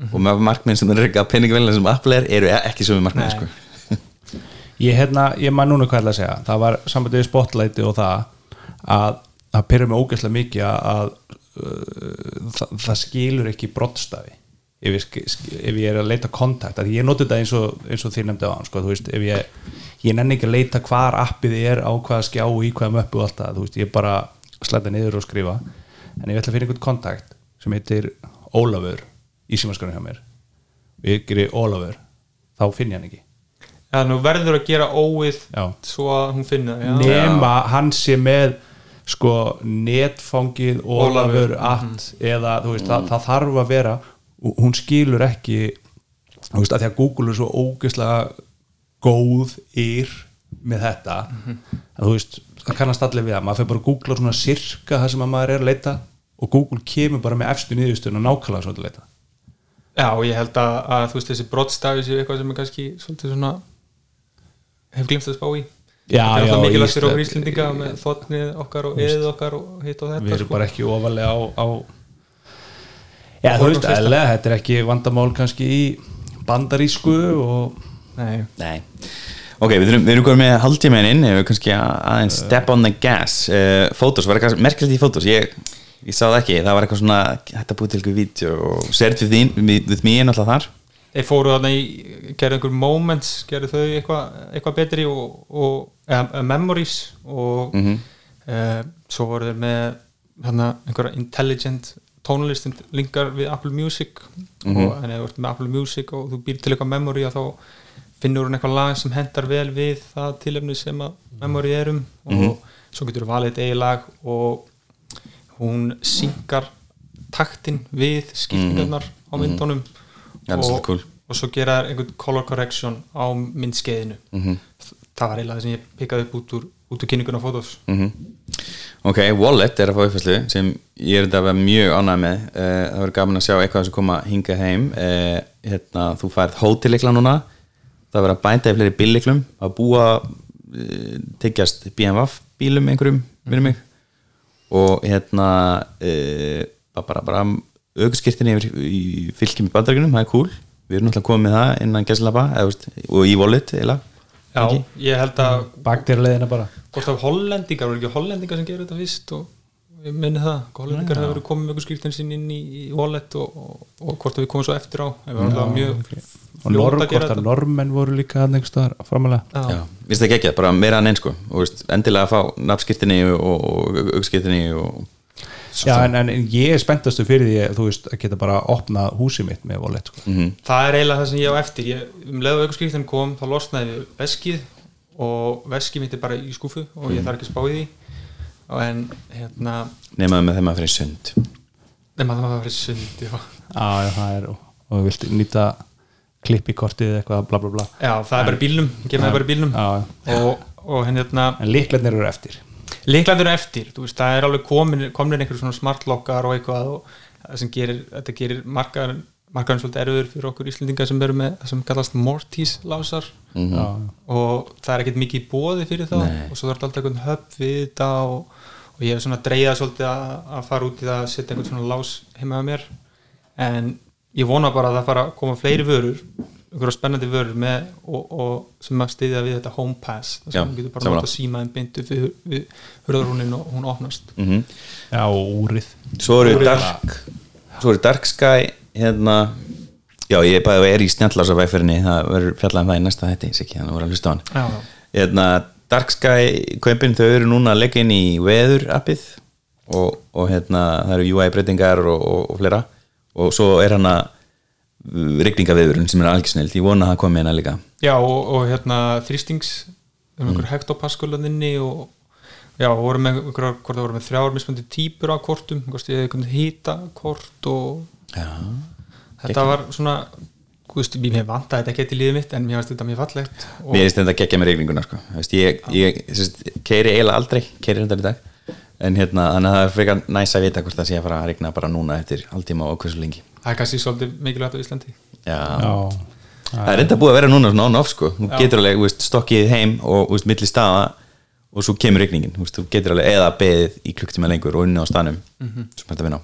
Mhm. og með markminn sem er að reyka penningvelina sem Apple er eru ekki svo með markminn sko. ég, hérna, ég man núna hvað ætla að segja það var sambandið við spotlighti og það að það pyrra mig ógæslega mikið að, að uh, það, það skilur ekki brottstafi ef ef ég er að leita kontakt að ég noti þetta eins og, eins og þið nefndi á hann sko, veist, ég, ég nenni ekki að leita hvar appið er á hvaða skjá í hvaða möppu og allt það, ég bara slæta niður og skrifa, en ég ætla að finna einhvern kontakt sem heitir Ólafur í símaskranu hjá mér. Og ég gerir Ólafur þá finn ég hann ekki. Já, nú verður að gera óið Já. svo að hún finna nema hann sé með sko netfangið Ólafur Ólafur, at eða þú veist, það, það þarf að vera og hún skilur ekki þú veist, að því að Google er svo ógeðslega góð yr með þetta. Að þú veist, það kannast allir við að maður fyrir bara að googla svona sirka það sem að maður er að leita og Google kemur bara með efstu niðurstöðun og nákvæmlega svona að leita. Já, ég held að, að þú veist þessi brottstafi séu eitthvað sem er kannski svolítið svona hef glimt að spá í. Já, er já, alltaf mikilvægt fyrir okkur Íslendinga með þotnið okkar og eðið okkar og hitt og við þetta erum sko. bara ekki ofalega á, á Já, þú veist, eðlega, þetta er ekki vandamál kannski í bandarísku og Nei, Nei Ok, við erum, komið með haldtímaðin inn við kannski að- aðeins step on the gas. Fótos, var eitthvað merkilegt í fótos ég, ég sá það ekki, það var eitthvað svona þetta búið til eitthvað vídeo og sert við mér náttúrulega þar. Þeir fóru þarna í gerðu einhver moments, gerðu þau eitthvað eitthva betri og, og eða, eða memories og mm svo voru þeir með hana, einhverja intelligent tónlistin linkar við Apple Music. Og en ef þú ert með Apple Music og þú býr til eitthvað memory að þá finnur hún eitthvað lag sem hendar vel við það tilefni sem að memory er um og svo getur þú valið eitt eigi lag og hún synkar taktin við skiptingarnar á myndunum það er og, cool. og svo gera þær einhvern color correction á myndskeiðinu Mhm. það var eiginlega það sem ég pikkaði upp út úr, út úr kynningun á fótos mm Ok, Wallet er að fá uppfæslu sem ég er þetta að vera mjög ánægð með. Uh, það verður gaman að sjá eitthvað sem koma hinga heim. Uh, hérna, þú færð hótileikla núna það verður að bænda í fleiri bílleiklum að búa uh, tyggjast BMWF bílum einhverjum minnum mig. Og hérna uh, bara, bara aukurskirtinni yfir í fylgjum í bandaríkunum, það er cool. Við erum náttúrulega komið með það innan gæslapa og í Wallet eiginlega. Já, Ekki? ég held að bakdýrleðina bara. hvort af hollendingar, voru ekki hollendingar sem gerur þetta fyrst og ég minni það hollendingar hefur verið komið með ykkur skýrtin sín inn í, í wallet og, og, og hvort að við komum svo eftir á við varum alltaf mjög og að hvort að normenn voru líka einhvers staðar framalega Já, það ekki ekki, bara meira en einn sko. Og veist, endilega að fá nafnskirtinni og, og augskirtinni og Já, en, en ég er spenntastu fyrir því að þú veist að geta bara opnað húsið mitt með wallet sko. Mhm. það er eiginlega það sem ég á eftir. Ég, um leðu ykkur skýrtin kom, þá losnaði við veskið og veskið mitt er bara í skúfu og ég þarf ekki að spá í því. Og en hérna nemaðu með þeim að fyrir sund. Nema það var að vera sund já. Já, já, það er og, og við vilt nýta klippikortið eitthvað bla bla bla. Já, það er bara í bílnum, gefum það bara í bílnum. Já, já. og, og hérna en líklarnir eru eftir. Líklandur eftir, þú veist, það er alveg komin, komin einhver svona smartlokkar og eitthvað og það sem gerir, þetta gerir margar margarinn svolítið erfiður fyrir okkur Íslendingar sem eru með það sem kallast Mortís lásar. Mhm. Já, og það er ekkert mikið í bóði fyrir það Nei. og svo þarf alltaf einhvern höfn við þetta og, og ég hef svona dreigað svolítið að, að fara út í það að setja einhvern svona lás heima á mér. En ég vona bara að það fara að koma fleiri vörur einhverja spennandi vörur með og, og sem að styðja við þetta home pass Já, sem hún getur bara sammála. nota símaðin beintu við, við hurðarhúnin og hún opnast mm já og úrið Svo eru. Dark Svo eru Dark Sky hérna Já, ég bæði er í snjallása vegferðinni það verður fjallað um það í næsta hætti ekki, þannig að voru að hlusta á hann Já, já. hérna, Dark Sky kaupin þau eru núna að leggja inn í veður appið og, og hérna það eru UI breytingar og, og, og fleira og svo er hann að rigningaveðurinn sem er algjörnild, ég vona að það komi hérna líka. Já, og, og hérna þrýstings um einhver Mm. hektopaskularninni og já, og voru með voru með þrjár mismöndi típur á kortum. Hvort ég hefði einhvern hýta kort og Já, þetta var svona veist, mér vant að þetta geti lífið mitt en mér finnst þetta mjög fallegt Mér finnst þetta geggja með reglinguna sko. Ég, ég keiri eiginlega aldrei Keiri þetta í dag En hérna, þannig að það er frekar næs að vita hvort það sé að fara að regna bara núna eftir hálftíma og hversu lengi. Það er kannski svolítið mikilvægt á Íslandi. Já, Já, það er reynda búið að vera núna svona on-off sko. Þú getur alveg veist, stokkið heim og veist, milli staða og svo kemur regningin þú, getur alveg eða beðið í klukktíma lengur og unni á stanum Mhm. sem þetta vinna á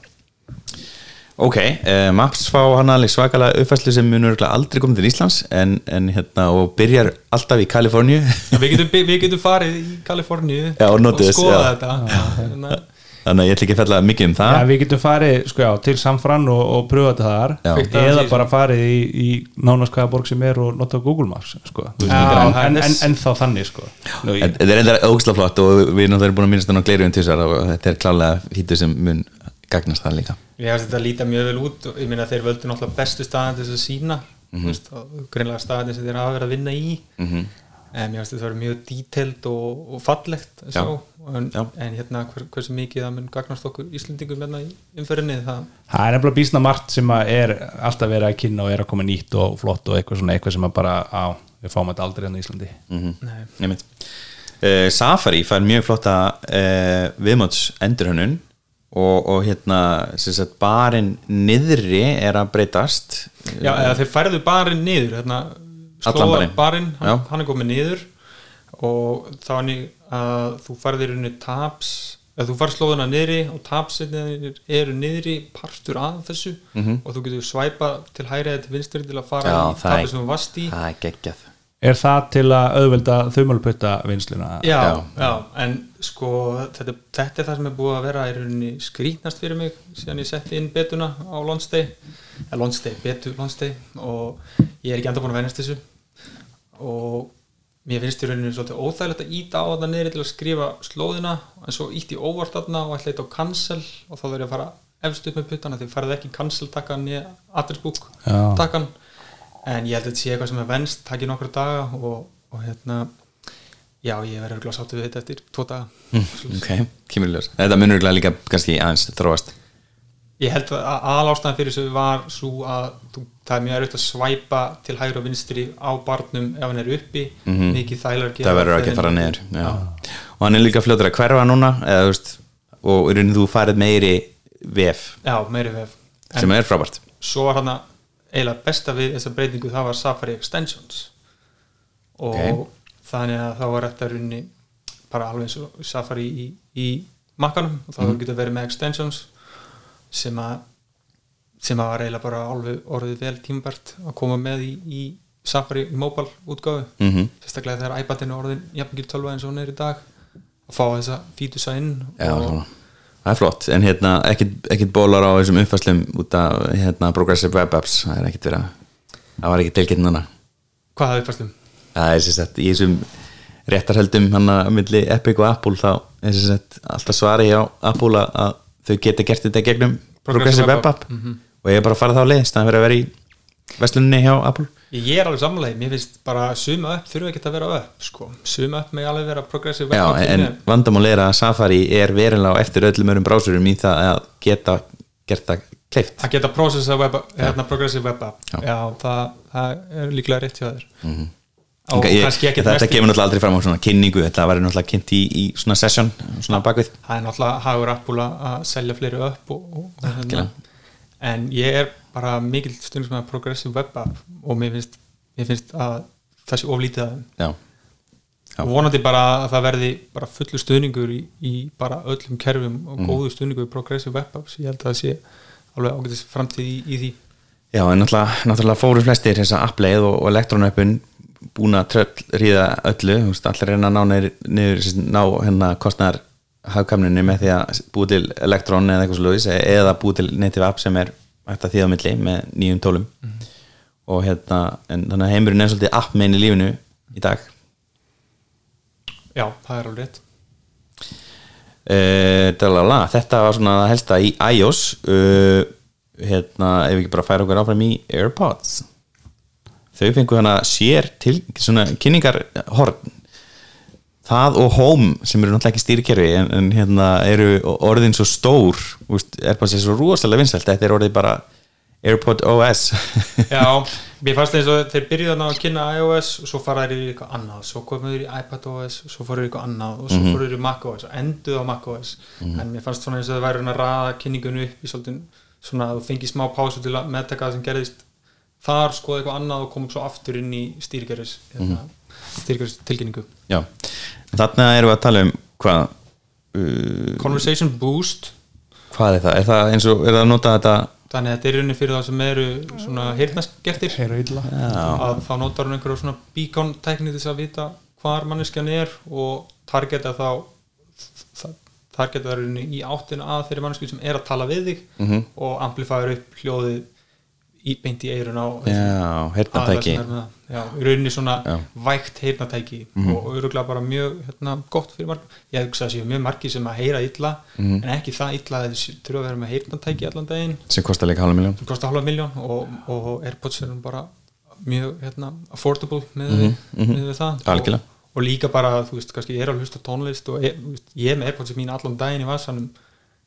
Ok, uh, Maps fá hann alveg svakalega uppfæslu sem munur örugglega aldrei komið til Íslands en, en hérna og byrjar alltaf í Kaliforníu En við, getum, við getum farið í Kaliforníu Já, og þess, skoða já. þetta Hérna, þannig að ég ætla ekki að fella mikið um það Já, við getum farið sko, já, til San Fran og, og pröfa þetta þar Já. Eða í bara farið í, í nánast hvaða borg sem er og nota Google Maps sko. Já, það en, en, en, en þá þannig sko. Nú, ég, Þetta er enda ógslag flott og við erum búin að minnast þannig á gleirjum tísar og þetta er klálega hýttu sem mun gagnast það líka Ég hefði þetta líta mjög vel út ég meina þeir völdu náttúrulega bestu staðan til þess að sína mm. -hmm. og greinlega staðan sem þeir hafa verið að vinna í mm en mér finnst þetta verið mjög detailed og, og fallegt að Já. en, Já. en hérna hver, hversu mikið það mun gagnast okkur Íslendingum hérna í umferðinni það það er nefnilega bísna margt sem að er alltaf verið að kynna og er að koma nýtt og flott og eitthvað svona eitthvað sem að bara á, við fáum þetta aldrei hérna í Íslandi Nei. Nefnt uh, Safari fær mjög flotta uh, viðmáts endurhönnun og, og hérna sagt barinn niðri er að breytast. Já, eða þeir færðu barinn niður hérna, Allan slóða barinn. hann, hann er komið niður. Og þá er að þú færðir unni tabs eða þú færð slóðuna niðri og tabsirnir eru niðri partur af þessu. Og þú getur svæpa til hæri eða til vinstri til að fara. Já, í tabið sem þú varst í. það er geggjað Er það til að auðvelda þaumalputta vinsluna? Já, Já. já, en sko þetta, þetta er það sem er búið að vera í rauninni skrítnast fyrir mig síðan ég setti inn betuna á Lonsday eða Lonsday, betu Lonsday og ég er ekki enda búin að venjast þessu og mér finnst í rauninni svolítið óþægilegt að íta á þetta niður til að skrifa slóðina en svo ítti ég óvart þarna og ætla eitt á cancel og þá verður ég að fara efst upp með puttana því farið ekki cancel takkan í addressbook Já. takkan en ég held að þetta sé eitthvað sem er venst takk í nokkru daga og, og hérna já, ég verður örugglega sáttu við þetta eftir tvo daga. Ok, kemur í ljós. Þetta munur örugglega líka kannski aðeins þróast. Ég held að aðal ástæðan fyrir þessu var svo að þú, það er mjög erfitt að svæpa til hægri og vinstri á barnum ef hann er uppi. Mikið þælar það verður ekki að fara niður já. og hann er líka fljótur að hverfa núna eða, veist, og í rauninni þú farið meiri vef. Já, meiri vef. En sem er frábært. svo var hann eiginlega besta við þessa breytingu það var Safari Extensions og Ok. þannig að þá var þetta runni bara alveg eins og Safari í, í makkanum og þá mm. getur verið með Extensions sem að sem að var eiginlega bara alveg orðið vel tímbært að koma með í, í Safari í mobile útgáfu mm sérstaklega þegar iPadin er orðin jafnmikið tölva eins og hún er í dag að fá þessa fítusa inn Já, og svona. Það er flott en hérna, ekkit bólar á þessum uppfæslum út af hérna, Progressive Web Apps. Það er ekkit verið að það var ekki tilkynnt núna. Hvað það uppfærstum? það er sagt í þessum réttarhöldum hann að milli Epic og Apple þá er sagt alltaf svari hjá Apple að- þau geta gert þetta gegnum Progressive Web App. Og ég er bara að fara þá leið er verið að vera í vestlunni hjá Apple Ég er alveg samlega, mér finnst bara suma upp þurfa ekki að vera upp sko. suma upp með alveg vera progressive Já, web en vandamál er að Safari er verilega á eftir öllum örum brásurum í það að geta gert það kleift. Að geta web, hérna, progressive web app. Já. já, það, það er líklega rétt hjá þér. Mhm. og ég, kannski ekki þetta kemur náttúrulega aldrei fram á svona kynningu. Þetta var náttúrulega kynnt í, í svona session svona bakvið. Það er náttúrulega hagur Apple að selja fleiri upp og, og, hérna. En ég er bara mikil stundum með progressive web app og mér finnst, mér finnst að það sé oflítið að þeim. Já, Já. og vonandi bara að það verði bara fullu stuðningur í, í bara öllum kerfum og Mhm. góðu stuðningur í progressive web apps. Ég held að það sé alveg ágætis framtíð í, í því. Já en náttúrulega, náttúrulega fóru flestir þessa appleið og, og elektrónöppun búin að tröll ríða öllu. Allir reyna að ná, sem sagt, ná hérna kostnar hagkamninni með því að búi til elektrón eða eitthvað slúðis eða búi til native app sem er að þýða á milli með nýjum tólum. Og hérna, en þannig að heimurinn er svolítið app megin í lífinu í dag. Já, það er alveg rétt. Uh, dalala, þetta var svona það helsta í iOS uh, hérna, ef við ekki bara færa okkur áfram í AirPods. Þau fengu hana sér til svona kynningarhorn það og Home sem eru náttúrulega ekki stýrikerfi en, en hérna eru orðin svo stór úst, er svo rosalega vinsælt. Þetta er orðið bara AirPod OS já, Mér fannst eins og þeir byrjuðu þarna að kynna iOS og svo fara þeir í eitthvað annað svo komuðu þeir í iPadOS og svo fóruðu í eitthvað annað og svo Mhm. fóruðu þeir í macOS og enduðu á macOS en mér fannst svona eins og þeir væri að ræða kynningunni upp í svolítið svona að þú fengið smá pásu til að meðtaka það sem gerðist þar skoða eitthvað annað og koma svo aftur inn í stýrikerfis. Hérna, stýrikerfis tilkynningu. Já, þarna erum við að tala um hvað uh, Conversation Boost. hvað er það? Er það eins og, er það að nota þetta? Þannig að þetta er rauninni fyrir það sem eru svona illa að þá notar hún einhverju svona beacon tækni til þess að vita hvar manneskjan er og targeta þá targeta það rauninni í áttina að þeirri manneskju sem er að tala við þig Mhm. og amplifæður upp hljóðið í, beint í eirun á. Já, í rauninni svona Já. Vægt heyrnatæki og öruglega bara mjög hérna, gott fyrir marg ég hugsa að séu mjög margi sem að heyra illa Mhm. en ekki það illa að þeir þurfa að vera með heyrnatæki allan daginn sem kostar líka halva miljón sem kostar halva miljón og, og Airpods er bara mjög hérna, affordable með, mm með það Algjörlega. og, og líka bara, þú veist, kannski ég er að hlusta tónlist og ég, þú veist, ég er með Airpods mín allan daginn í vasanum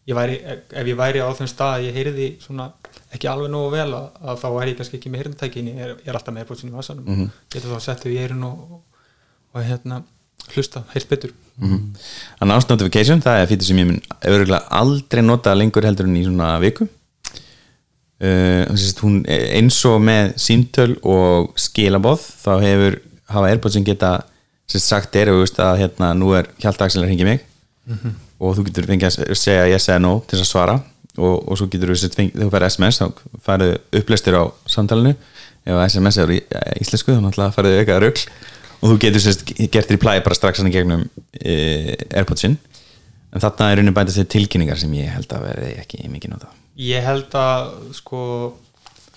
ég væri, ef ég væri á þeim stað að ég heyriði svona ekki alveg nógu vel að, að þá væri ég kannski ekki með heyrnatækin ég er, ég er alltaf með í vasanum. Mm -hmm. getur þá að setja í eirun og, og, hérna, hlusta, heyrt betur. Mhm. Annars notification, það er fyrir sem ég mun örgulega aldrei nota lengur heldur en í svona viku. Uh, þess að hún eins og með símtöl og skilaboð þá hefur, hafa Airpodsin geta sem sagt er að hérna nú er að ringi mig og þú getur fengið að segja yes eða no til þess að svara. Og, og svo getur þú þegar þú færið SMS þá færið upplestur á samtalenu ef SMS er í íslensku þá náttúrulega færið aukaða rugl. Og þú getur sérst gert reply bara strax hann í gegnum e, Airpodsin en þarna er raunin bætast þeir tilkynningar sem ég held að verði ekki mikið nota ég held að sko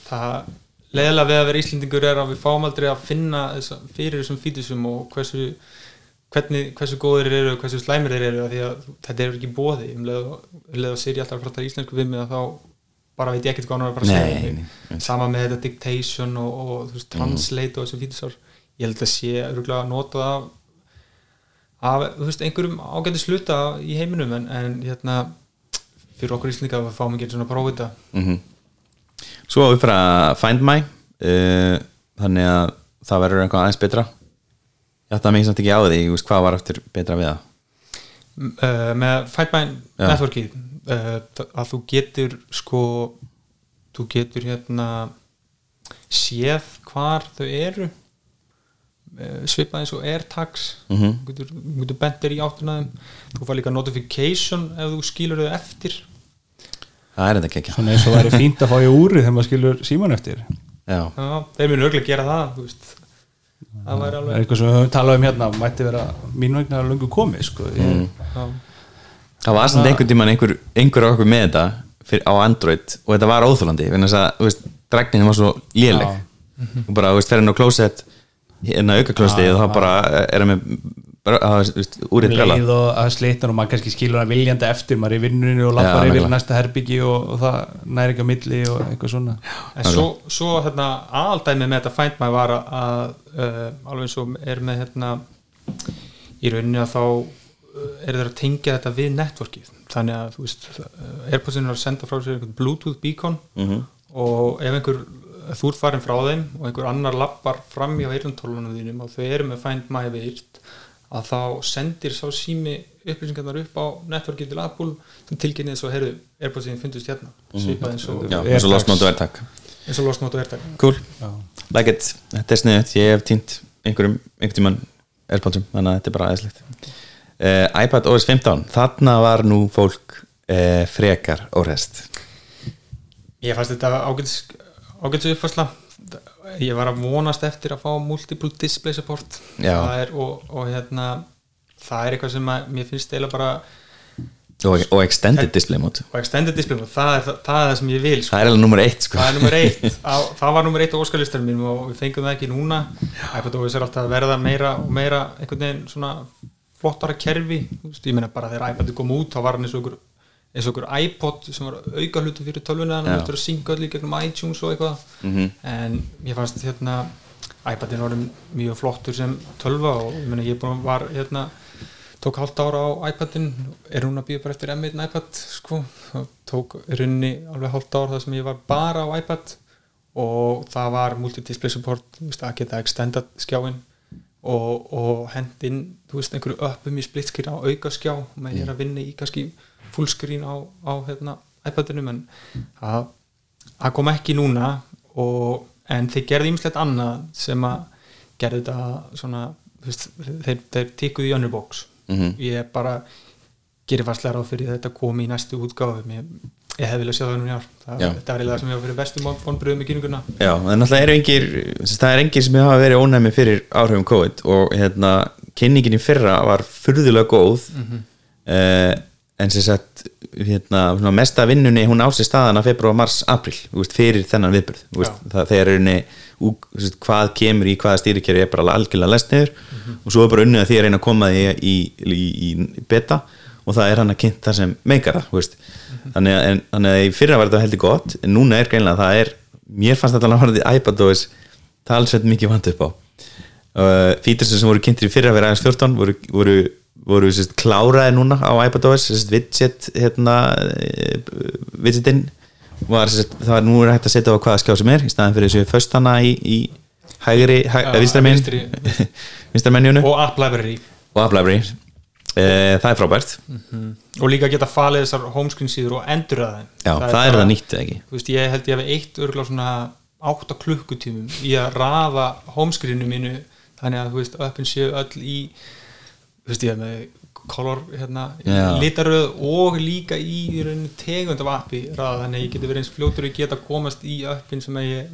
það leðilega við að vera Íslendingur er að við fáum aldrei að finna fyrir þessum fítusum og hversu hvernig, hversu góðir þeir eru og hversu slæmir þeir eru því að þetta er ekki bóði um leið og, um sér ég alltaf að prata íslensku við mig að þá bara veit ég ekkert hvað hann er að segja sama með þetta dictation og, og veist, translate og þessu fítusar ég held að sé örgulega að nota af, þú veist, einhverjum ágæti sluta í heiminum en, en hérna fyrir okkur íslendinga við fáum ekki svona þetta. Mm Svo upp frá Find My uh, þannig að það verður eitthvað aðeins betra ég að mikið samt ekki á því þú veist, hvað var eftir betra við það? Uh, með Fightmine Já. networkið uh, að þú getur sko þú getur hérna séð hvar þau eru uh, svipað eins og AirTags. Mhm. þú getur, getur bentir í áttina þeim. Þú fær líka notification ef þú skilur þau eftir. Það er þetta ekki ekki. Svona eins og væri fínt að fá í úri þegar maður skilur síman eftir. Já, Já, þeir munu örgulega gera það þú veist. Það er alveg eitthvað sem við höfum talað um hérna mætti vera mín vegna lungu komið sko. já. það var samt einhvern tímann einhver, einhver okkur með þetta fyrir, á Android og þetta var óþólandi vegna þess að, þú veist, dræknin var svo léleg og bara, þú veist, fer hann á klósett hérna auka klósettið og þá bara er hann með það, veist, úrið brjálað leið og að slitna og maður kannski skilur hann viljandi eftir maður er í vinnunni og lappar yfir næsta herbyggi og, og það næri ekki á milli og eitthvað svona. En svo, svo hérna, aðaldæmi með þetta Find My var að uh, alveg eins og er með hérna í rauninni að þá uh, er þeir að tengja þetta við networkið. Þannig að þú veist Airpodsinu er að senda frá sér einhvern Bluetooth beacon Mhm. og ef einhver þú ert farin frá þeim og einhver annar lappar fram hjá heyrntólunum þínum og þau eru með Find My virt að þá sendir sá sími upplýsingarnar upp á networkið til Apple sem tilkynnið svo, heyrðu, Airpodsinu fyndust hérna. Svipað eins og, Mhm. Eins og lost notu ertak eins og losnótt og ertak Cool, like it, þetta er sniðut ég hef týnt einhverjum einhvern tímann Airpodsum, þannig að þetta er bara aðeinslegt uh, iPad OS 15 þarna var nú fólk uh, frekar órest Ég fannst þetta ágætis, ágætis uppfærsla ég var að vonast eftir að fá multiple display support. Er, og, og hérna það er eitthvað sem að, mér finnst eða bara og, og extended display mode. Og extended display mode, það er það, það, er það sem ég vil sko. það er alveg nummer eitt sko. það er eitt. Á, það var nummer eitt á óskalistar mínum og við fengum það ekki núna. iPad OS er alltaf að verða meira og meira einhvern veginn svona flottara kerfi. Ég meina bara þegar iPad kom út þá var hann eins og einhver eins og einhver iPod sem var auka hlutu fyrir tölvuna hann Já. var að synga öll í gegnum iTunes og eitthvað. Mhm. en ég fannst hérna iPadin var mjög flottur sem tölva og ég meina ég að var hérna tók hálft ára á iPadin. Er hún að býða bara eftir M1 iPad sko, það tók runni alveg hálft ára þar sem ég var bara á iPad og það var multi-display support að geta extended skjáin og, og hendin þú veist, einhverju öppum í split screen á auka skjá með ég er að vinna í kannski full screen á, á hérna, iPadinum en það, kom ekki núna og, en þeir gerði ýmislegt annað sem að gerði þetta svona veist, þeir, þeir tíkuðu í önnur box. Mhm. ég bara gerir fastlega ráð fyrir að þetta komi í næstu útgáfum ég, ég hef viljað sjá það nú í ár. Það, þetta er það sem ég var fyrir bestu vonbröðum í kynninguna. Já, en náttúrulega eru engir það er engir sem hafa verið ónæmi fyrir áhrifum COVID og hérna kynningin í fyrra var furðulega góð. Mhm. eh, en sem sagt hérna, mesta vinnunni hún á sig staðana februar, mars, april veist, fyrir þennan viðbyrð þú veist, það, þegar henni hvað kemur í hvaða stýrikjari er bara algjörlega lest niður Mhm. og svo er bara unnið að því að reyna að koma því í, í, í, í beta og það er hann að kynnt það sem meikar það veist. Mhm. þannig, að, en, þannig að í fyrra var þetta heldur gott en núna er greinlega að það er mér fannst þetta að varðið iPadOS talsveit mikið vant upp á uh, fítursir sem voru kynntir í fyrra að vera aðeins 14 voru, voru, voru sérst, kláraði núna á iPadOS sérst, widget hérna, eh, widgetin. Var, sérst, það var nú er hægt að setja á hvaða skjá sem er í staðan fyrir þessu föstana í, í hægri, hæ, Já, ja, vinstramenn vinstri. vinstramenjunu og, App Library. Og App Library. E, það er frábært. Og líka geta falið þessar homescreen síður og endur það þeim já, það, er það nýtt eða ekki? Þú veist, ég held ég hef eitt örgulega svona 8 klukkutímum í að rafa homescreenu mínu þannig að þú veist, öppin séu öll í þú veist, ég með color hérna, Já. litaröð og líka í, tegund af appi raða, þannig að ég geti verið eins fljótur að geta komast í öppin sem ég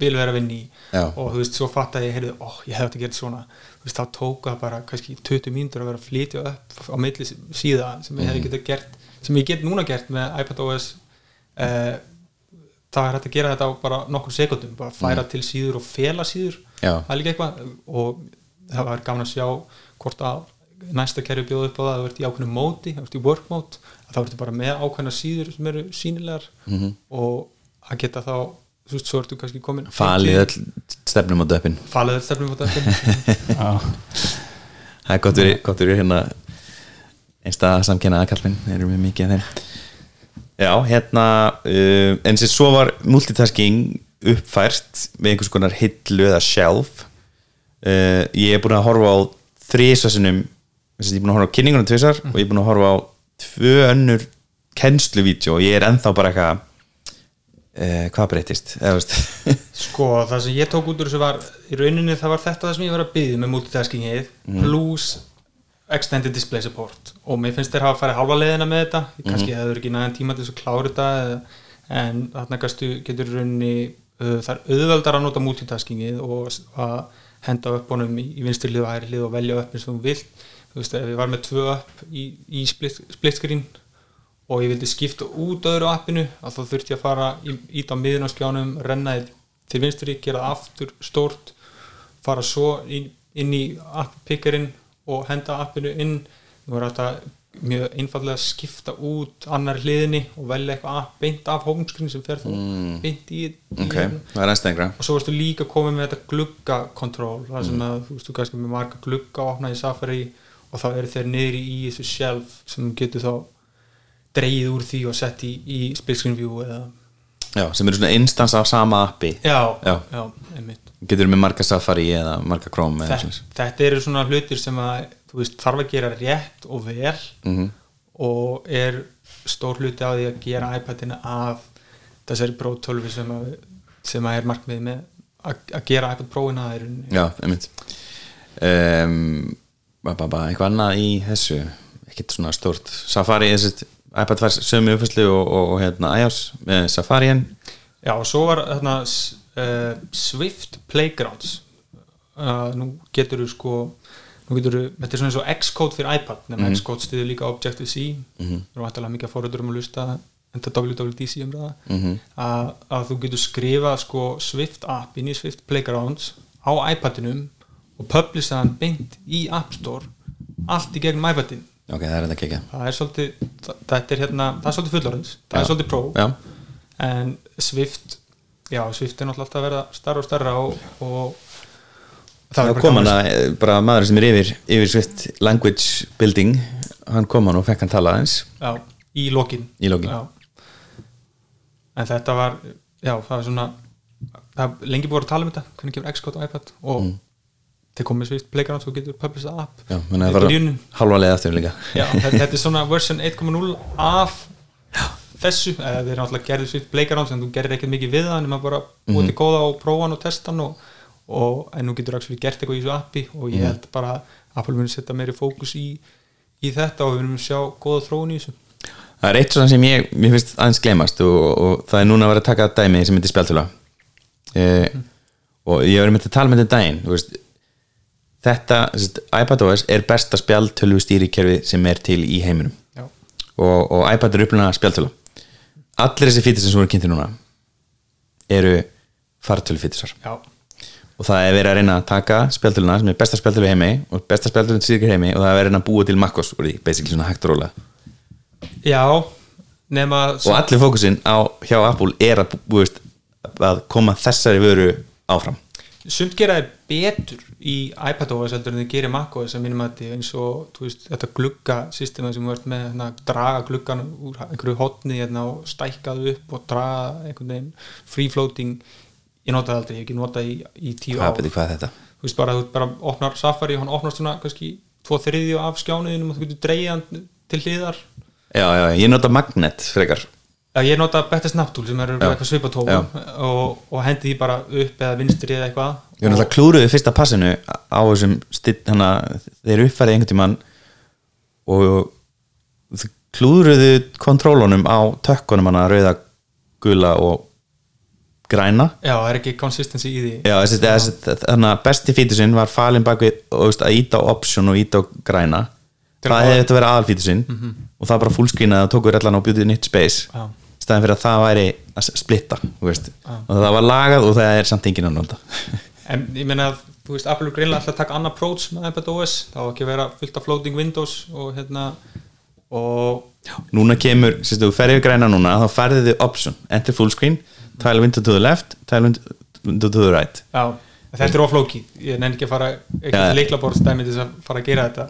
vil vera að vinna í Já. og þú veist, svo fatt að ég heyrðu, ó, ég hef þetta gert svona þú veist, þá tók það bara kannski 20 mínútur að vera að flytja upp á milli síða sem ég hef Mhm. geta gert sem ég get núna gert með iPadOS uh, það er hægt að gera þetta á bara nokkur sekundum bara færa til síður og fela síður Mhm. Það er líka eitthvað og það var gaman að sjá hvort að næsta kerfi bjóð upp á það að þú ert í ákveðnu móti, þú ert í work mode að þá ertu bara með ákveðna síður sem eru sínilegar Mhm. og að geta þá þú veist, svo ertu kannski komin falið öll stefnum á döpin falið öll stefnum á döpin það er gott verið, gott verið hérna einstað samkenna aðkallminn þeir eru með mikið af þeim. Já, hérna uh, en sem svo var multitasking uppfært með einhvers konar hillu eða shelf. Uh, ég er búin að horfa á þrísasunum ég er búin að horfa á kynningunum tvisar og ég er búin að horfa á tvö önnur kennsluvídeó og ég er ennþá bara eitthvað uh, hvað breytist? Sko, það sem ég tók út úr þessu var í rauninni það var þetta það sem ég var að byggja með multitaskingið plus extended display support. Og mér finnst þeir hafa farið hálfa leiðina með þetta. Kannski mm. hefur ekki næðan tíma til þess að klára þetta en þarna getur rauninni uh, það er auðveldar að nota multitaskingið og að henda upp honum í, hlið og hægri hlið og velja upp eins og þú vilt þú veist, ef ég var með tvö upp í, í split, split screen og ég vildi skipta út öðru appinu þá þurfti ég að fara í, ít á miðun á skjánum renna þið til vinstri, gera aftur stórt fara svo inn, inn í app-pickerinn og henda appinu inn. Nú er þetta mjög einfallega að skipta út annar hliðinni og velja eitthvað app beint af homescreen sem fer þá beint í, í ok, það er ennstæðingra og svo varstu líka komið með þetta glugga kontról, það sem að þú veist þú kannski með marga glugga opna í Safari og þá eru þeir niðri í þessu shelf sem getur þá dreigið úr því og sett í, í view eða já, sem eru svona instans af sama appi. Já, Já. já, einmitt. Getur með marga Safari eða marga Chrome eða þetta, þetta eru svona hlutir sem að þú veist, þarf að gera rétt og vel Mhm. og er stór hluti á því að gera iPadina af þessari Pro 12 sem að, sem að er markmið með að, að gera iPad Pro-ina er já, einmitt. Um, eitthvað annað í þessu? Ekkert svona stórt Safari, þessi iPad var sömu uppfæslu og, og, og hérna iOS með Safari en Já, og svo var þarna uh, Swift Playgrounds. Uh, nú getur þú sko nú getur þú, þetta er svona eins og Xcode fyrir iPad nema Xcode stiður líka Objective-C mm -hmm. þú erum hættilega mikið að fóröldur um að lusta enda WWDC umræða. Mhm. að, að þú getur skrifað sko Swift app inn í Swift Playgrounds á iPadinum og publisa hann beint í App Store allt í gegnum iPadin ok, það er þetta ekki það er svolítið, það, þetta er hérna það er svolítið fullorðins, það Já. er svolítið pro já, en Swift já, Swift er náttúrulega alltaf að verða starra og starra og, og það bara kom gaman hann að bara maður sem er yfir, yfir Swift Language Building hann kom hann og fekk hann tala eins já, í lokin Í lokin. já. en þetta var já, það var svona það er lengi búið að tala um þetta hvernig kemur Xcode á iPad og mm. Þeir komið svist playground svo getur publish það app. Já, menn að það var halva leið aftur líka. Já, þetta, þetta er svona version 1.0 af þessu, eða þeir náttúrulega gerðu svift playground sem þú gerir ekkert mikið við það en maður bara búið til góða og prófa hann og testa hann og, og en nú getur actually gert eitthvað í þessu appi og ég held bara að Apple muni setja meiri fókus í, í þetta og við munum sjá góða þróun í þessu. Það er eitt svona sem ég, mér finnst aðeins gleymast og, og það er núna að vera að taka dæmi sem heitir spjaltöla eh, og ég verið með að tala með þetta daginn þú veist, þetta, iPadOS er besta spjaltölu stýrikerfi sem er til í heiminum. Og, og iPad er upplega spjaltöla allir þessi fítir sem svo eru kynnti núna eru fartölu fítisar já, og það er verið að reyna að taka spjaltöluna sem er besta spjaltölu heimi og besta spjaltölu stýrikerfi heimi og það er verið að reyna að búa til makkos úr því, basically svona hægt og rólega. Já nema og allir fókusin á hjá Apple er að, bú- veist, að koma þessari vöru áfram sumt gera þér betur í iPadOS heldur en þið gerir macOS að mínum að þetta eins og veist, þetta glugga systema sem ert með hérna, draga gluggan úr einhverju hotni hérna, og stækka það upp og draga einhvern veginn free floating. Ég notaði aldrei, ég hef ekki notað í, í tíu hvað, ár. betur, hvað er þetta? þú veist bara, þú bara opnar Safari og hann opnar svona kannski tvo þriðju af skjánuðinum og þú getur hann til hliðar. Já, já, ég nota magnet frekar Já, ég nota Better Snaptool sem eru eitthvað svipatófum og, og hendi því bara upp eða vinstri eða eitthvað. Ég er náttúrulega klúruði fyrsta passinu á þessum stitt, hana, þeir uppfærið einhvern tímann og þau klúruðu kontrólunum á tökkunum hana rauða, gula og græna. Já, það er ekki consistency í því. Já, þessi, þessi, þannig að besti fítusinn var falin bak við veist, að íta á option og íta á græna. Það að- hefði þetta verið aðalfítusinn og það bara fullscreenaði og tókur allan og bjútið nýtt space. Já. Í staðin fyrir að það væri að splitta veist. og það var lagað og það er samt enginn að nota En ég meina að, þú veist, Apple er greinlega alltaf að taka annar approach með iPadOS þá á ekki að vera fullt af floating windows og hérna og núna kemur, sérstu, þú ferði yfir græna núna þá ferði þið option, enter fullscreen tile window to the left, tile window to the right. Já, þetta er oflóki ég nenni ekki að fara Já. eitthvað leiklaborðstæmi til að fara að gera þetta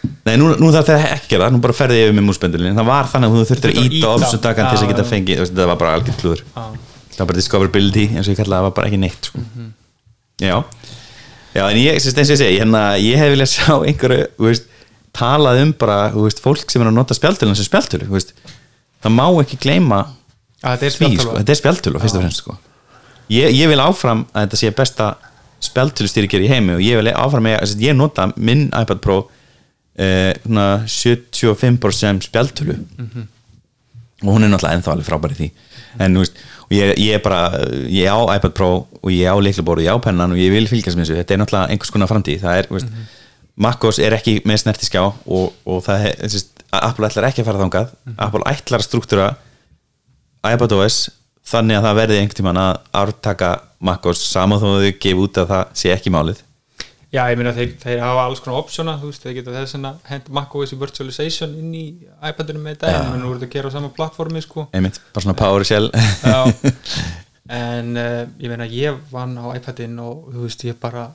Nei, nú, nú það þegar ekki gera það, nú bara ferði yfir með múspendulin það var þannig að þú þurftir að að íta ýta. option takan til þess að geta fengið það var bara algjört klúður. Það var bara discoverability eins og ég kallaði það var bara ekki neitt sko. Mhm. já. Já en ég, eins og ég segi hérna, ég hef viljað sjá einhverju veist, talað um bara veist, fólk sem er að nota spjaltölu sem spjaltölu veist, það má ekki gleyma að þetta er því, sko, þetta er spjaltölu fyrst og fremst sko. ég, ég vil áfram að þetta sé besta spjaltölu styrkir í heimi og ég vil áfram að ég nota minn iPad Pro eh, svona 75% spjaltölu og hún er náttúrulega ennþá alveg frábæri því. En þú veist, og ég, ég er bara ég á iPad Pro og ég á leiklubóru ég á pennan og ég vil fylgjast með þessu, þetta er náttúrulega einhvers konar framtíð, það er, þú veist MacOS er ekki með snertiskjá og, og það er, þú veist, Apple ætlar ekki að fara þangað. Apple ætlar að struktúra iPadOS þannig að það verði einhvern tímann að ártaka MacOS saman þó að þau gefa út að það sé ekki málið Já, ég meina þeir, þeir hafa alls konar optiona, þú veist, þeir geta þess að hend macOS í virtualization inn í iPadinu með þetta, en eru þetta að gera á sama plattformi, sko. einmitt, bara svona PowerShell Já. en uh, ég meina, ég vann á iPadin og þú veist, ég bara,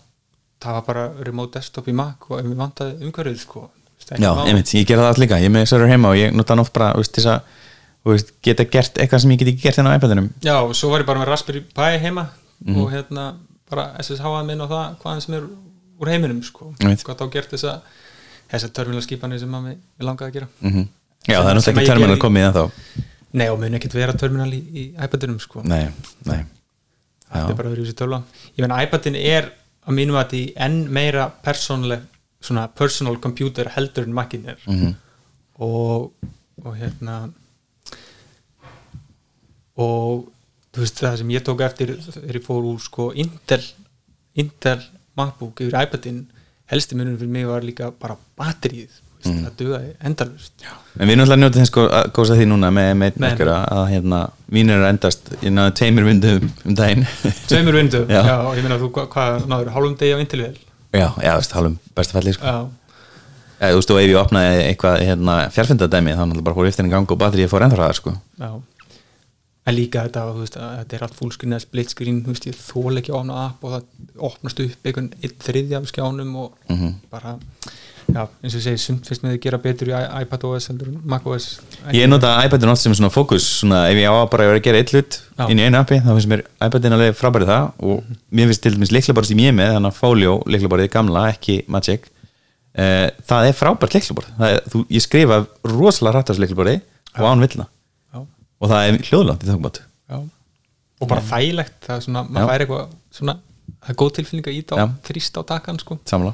það var bara remote desktop í Mac og mér vantaði umhverfið, sko. Þú veist, Já, einmitt, ég gera það allt líka, ég með server heima og ég nota oft bara, þú veist, þess að þú veist, geta gert eitthvað sem ég get ekki gert hérna á iPadinum Já, og svo var ég bara með Raspberry Pi heima Mhm. og hérna bara SSH-að minn og það, hvaðan sem er úr heiminum, sko. Hvað þá gert þessa, þessa terminalskipanir sem að mig, mig langaði að gera. mm Já, það er Sem- náttúrulega sem ekki gerði- komið en þá Nei, og mun ekkert vera terminal í, í iPadinum, sko. Nei, nei þetta er bara verið þessi tölva ég meina iPadin er að mínum að því enn meira persónleg svona personal computer heldur en Macin er Mhm. og, og hérna og þú veist það sem ég tók eftir þegar ég fór úr sko Intel Intel MacBook yfir iPadin helsti munum fyrir mig var líka bara batterið mm. Mhm. það dugaði endalust En við náttúrulega njótið þess að gósa því núna með, einhverja að hérna mínir er að endast, ég náði tveimur vindum um daginn Tveimur vindu, Já. já. og ég meina þú hvað, náður, hálfum degi á Intel vel Já, já, veist, hálfum bestafalli sko. Þú veist, og ef ég opnaði eitthvað hérna, fjárfundadæmi þá náttúrulega bara fór viftin í gang og batterið fór ennþá hraðar sko. Já En líka þetta, veist, að þetta er allt eða split screen, þú veist, ég þól ekki að opna app og það opnast upp einhvern einn þriðja af skjánum og Mhm. bara, já, eins og ég segi, sumt fyrst með þið gera betur í iPad OS heldur en Mac OS Ég nota iPadin oft sem svona fókus svona ef ég á að bara að vera að gera eitt hlut inn í einu appi, þá finnst mér iPadin alveg frábærið það og mér finnst til dæmis leiklaborð sem ég er með, þannig að Folio leiklaborðið gamla, ekki Magic uh, það er frábært leiklaborð ég skrifa rosalega rætt á þessu leiklaborði og án villna já, og það er hljóðlátt í já. og bara þægilegt það er svona, maður fær eitthvað svona, það er góð tilfinning að íta á þrýst á takan sko. Samla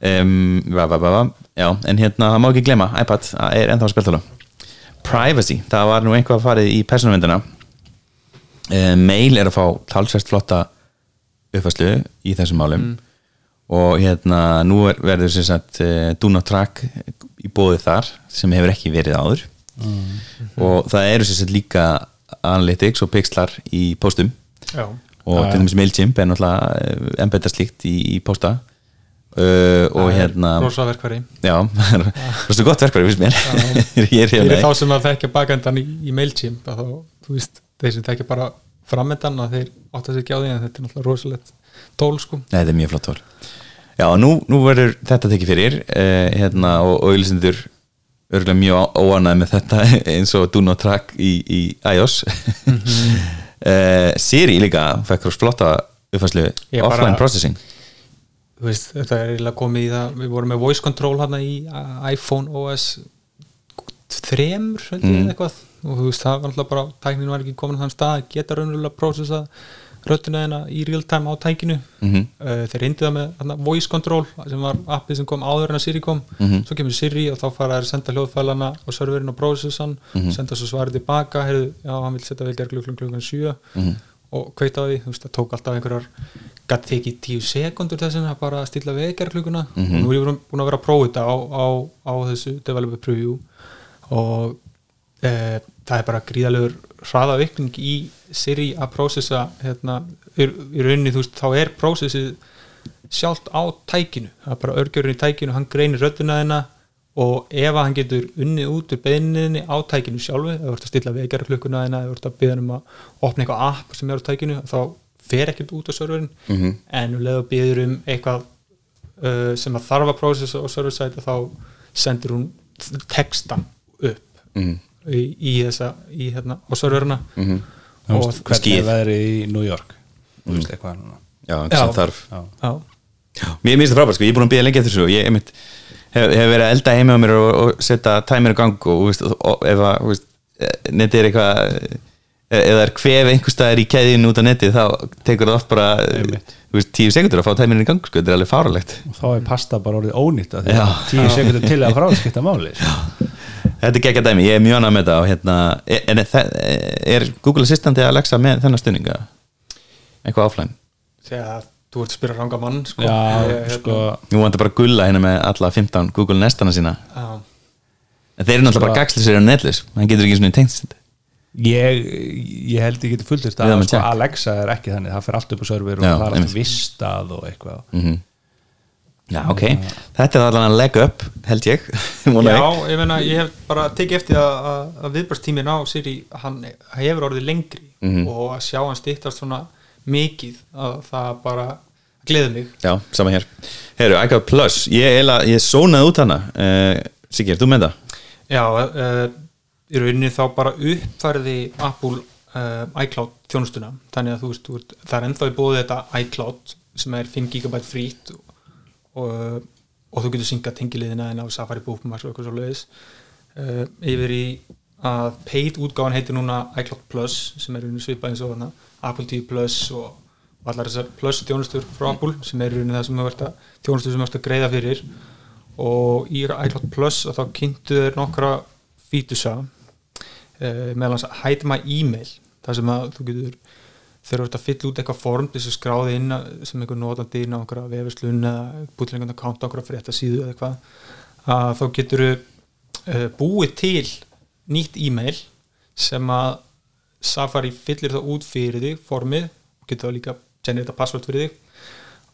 um, va, va, va. Já, en hérna það má ekki glema iPad er ennþá spiltala privacy, það var nú einhvað farið í persónuvendina. Um, mail er að fá talsvert flotta uppfæslu í þessum málum. Og hérna nú er, verður sem sagt uh, do not track í bóðið þar sem hefur ekki verið áður og það eru sagt líka analytics og pixlar í póstum. Já, og til dæmis MailChimp er náttúrulega embedda slíkt í, í posta uh, og hérna rosa verkværi já, það er svo gott verkværi fyrst mér. Ég er fyrir hérna þá sem að þekkja bakendan í, í MailChimp að þá, þú veist, þeir sem þekkja bara framöndan að þeir átta sig ekki á því en þetta er náttúrulega rosalegt tól sko. Nei, þetta er mjög flott tól. Já, nú, nú verður þetta tekið fyrir uh, hérna, og, ylsendur örgulega mjög óanæð með þetta eins og not track í, í iOS. Uh, Siri líka fekk rosa flotta uppfæslu offline processing. Veist, þetta er eiginlega komið í það við vorum með voice control hérna í iPhone OS þremur held ég Mm. eitthvað. Og þú veist, það var alltaf bara, tæknin var ekki komin á þann stað að geta raunverulega prósessa röddina þeina í real time á tækinu Mhm. uh, þeir reyndu það með þarna, voice control sem var appið sem kom áður en að Siri kom Mhm. svo kemur Siri og þá fara þær að senda hljóðfælana og serverinn og prósessan Mhm. senda svo svarið tilbaka, heyrðu, já, hann vil setja vel gerð klukkan klukkan 7 Mhm. og kveita því, þú veist, það tók alltaf einhverjar gætt tekið tíu sekundur þess að bara stilla vekjarklukuna Mhm. og nú er ég búin- að vera að prófa þetta á, á, á þessu developer preview og e, það er bara gríðalegur hraðavikning í Siri að prósessa hérna, í, rauninni, þú veist, þá er prósessið sjálft á tækinu það er bara örgjörun í tækinu, hann greinir rödduna þeina og ef að hann getur unnið út úr beininni á tækinu sjálfu þú ert að stilla vekjara klukkuna þeina ef þú ert að byggja um að opna eitthvað app sem er á tækinu þá fer ekkert út á serverin Mhm. en um leið og byggður um eitthvað uh, sem að þarf að prósessa á server site þá sendir hún textan upp Mhm. Í, í þessa í, hérna, á serverina. Mhm. Þú og veist, hvernig er veðrið í New York? Þú veist eitthvað núna Já, Já. sem þarf. Já. já, Mér finnst það frábært sko, ég er búin að býða lengi eftir þessu og ég einmitt, hef, hef verið að elda heima á mér og, og setja tæmir í gang og, og, veist, og ef að veist, netið er eitthvað ef það er kvef einhver staðar í keðinu út á netið þá tekur það oft bara veist, tíu sekundur að fá tæmirinn í gang sko, þetta er alveg fáralegt og þá er pasta bara orðið ónýtt tíu sekundur til að fráskipta máli sko. Þetta er geggja dæmi, ég er mjög annað með þetta og hérna, er, er, er Google Assistant eða Alexa með þennan stunninga eitthvað offline? Þegar þú ert að spyrja ranga mann sko. já, Ég, hérna, sko. Nú vantar bara gulla hérna með alla 15 Google Nestana sína. Já, en þeir eru náttúrulega bara gagslisir á netlis hann getur ekki svona tengt þetta ég, ég held ég geti fullist Við að að sko. Alexa er ekki þannig það fer allt upp á server og það er einmitt. allt vistað og eitthvað. Mm Já, ok, þetta er allan að leg up held ég, já, ég meina ég hef bara tekið eftir að, að, að viðbrastímin á Siri, hann hefur orðið lengri Mhm. og að sjá hann stýttast svona mikið að það bara gleði mig. Já, sama hér. Herru, iCloud Plus, ég, ég sónaði út hana. Uh, Sigir, þú með það? Já, uh, í rauninni þá bara uppfærði Apple uh, iCloud þjónustuna. Þannig að þú veist, það er ennþá í bóði þetta iCloud sem er 5 GB frýtt og, og þú getur syngað tengiliðina en á Safari Bookmarks og eitthvað svo leiðis uh, yfir í að paid útgáfan heitir núna iCloud Plus sem er svipað eins og hana, Apple TV Plus og, og allar þessar Plus þjónustur frá Apple sem er það sem að þjónustur sem ert að greiða fyrir. Og í iCloud Plus að þá kynntu þeir nokkra fítusa uh, meðal hans að hide my email þar sem að þú getur þú ert að fylla út eitthvað form þess að skráði inn sem einhver notandi inn á einhverja vefurslun eða bútlengan account á einhverja frétta síðu eða eitthvað að þá getur þú uh, búið til nýtt e-mail sem að Safari fyllir það út fyrir þig formið og getur það líka generita password fyrir þig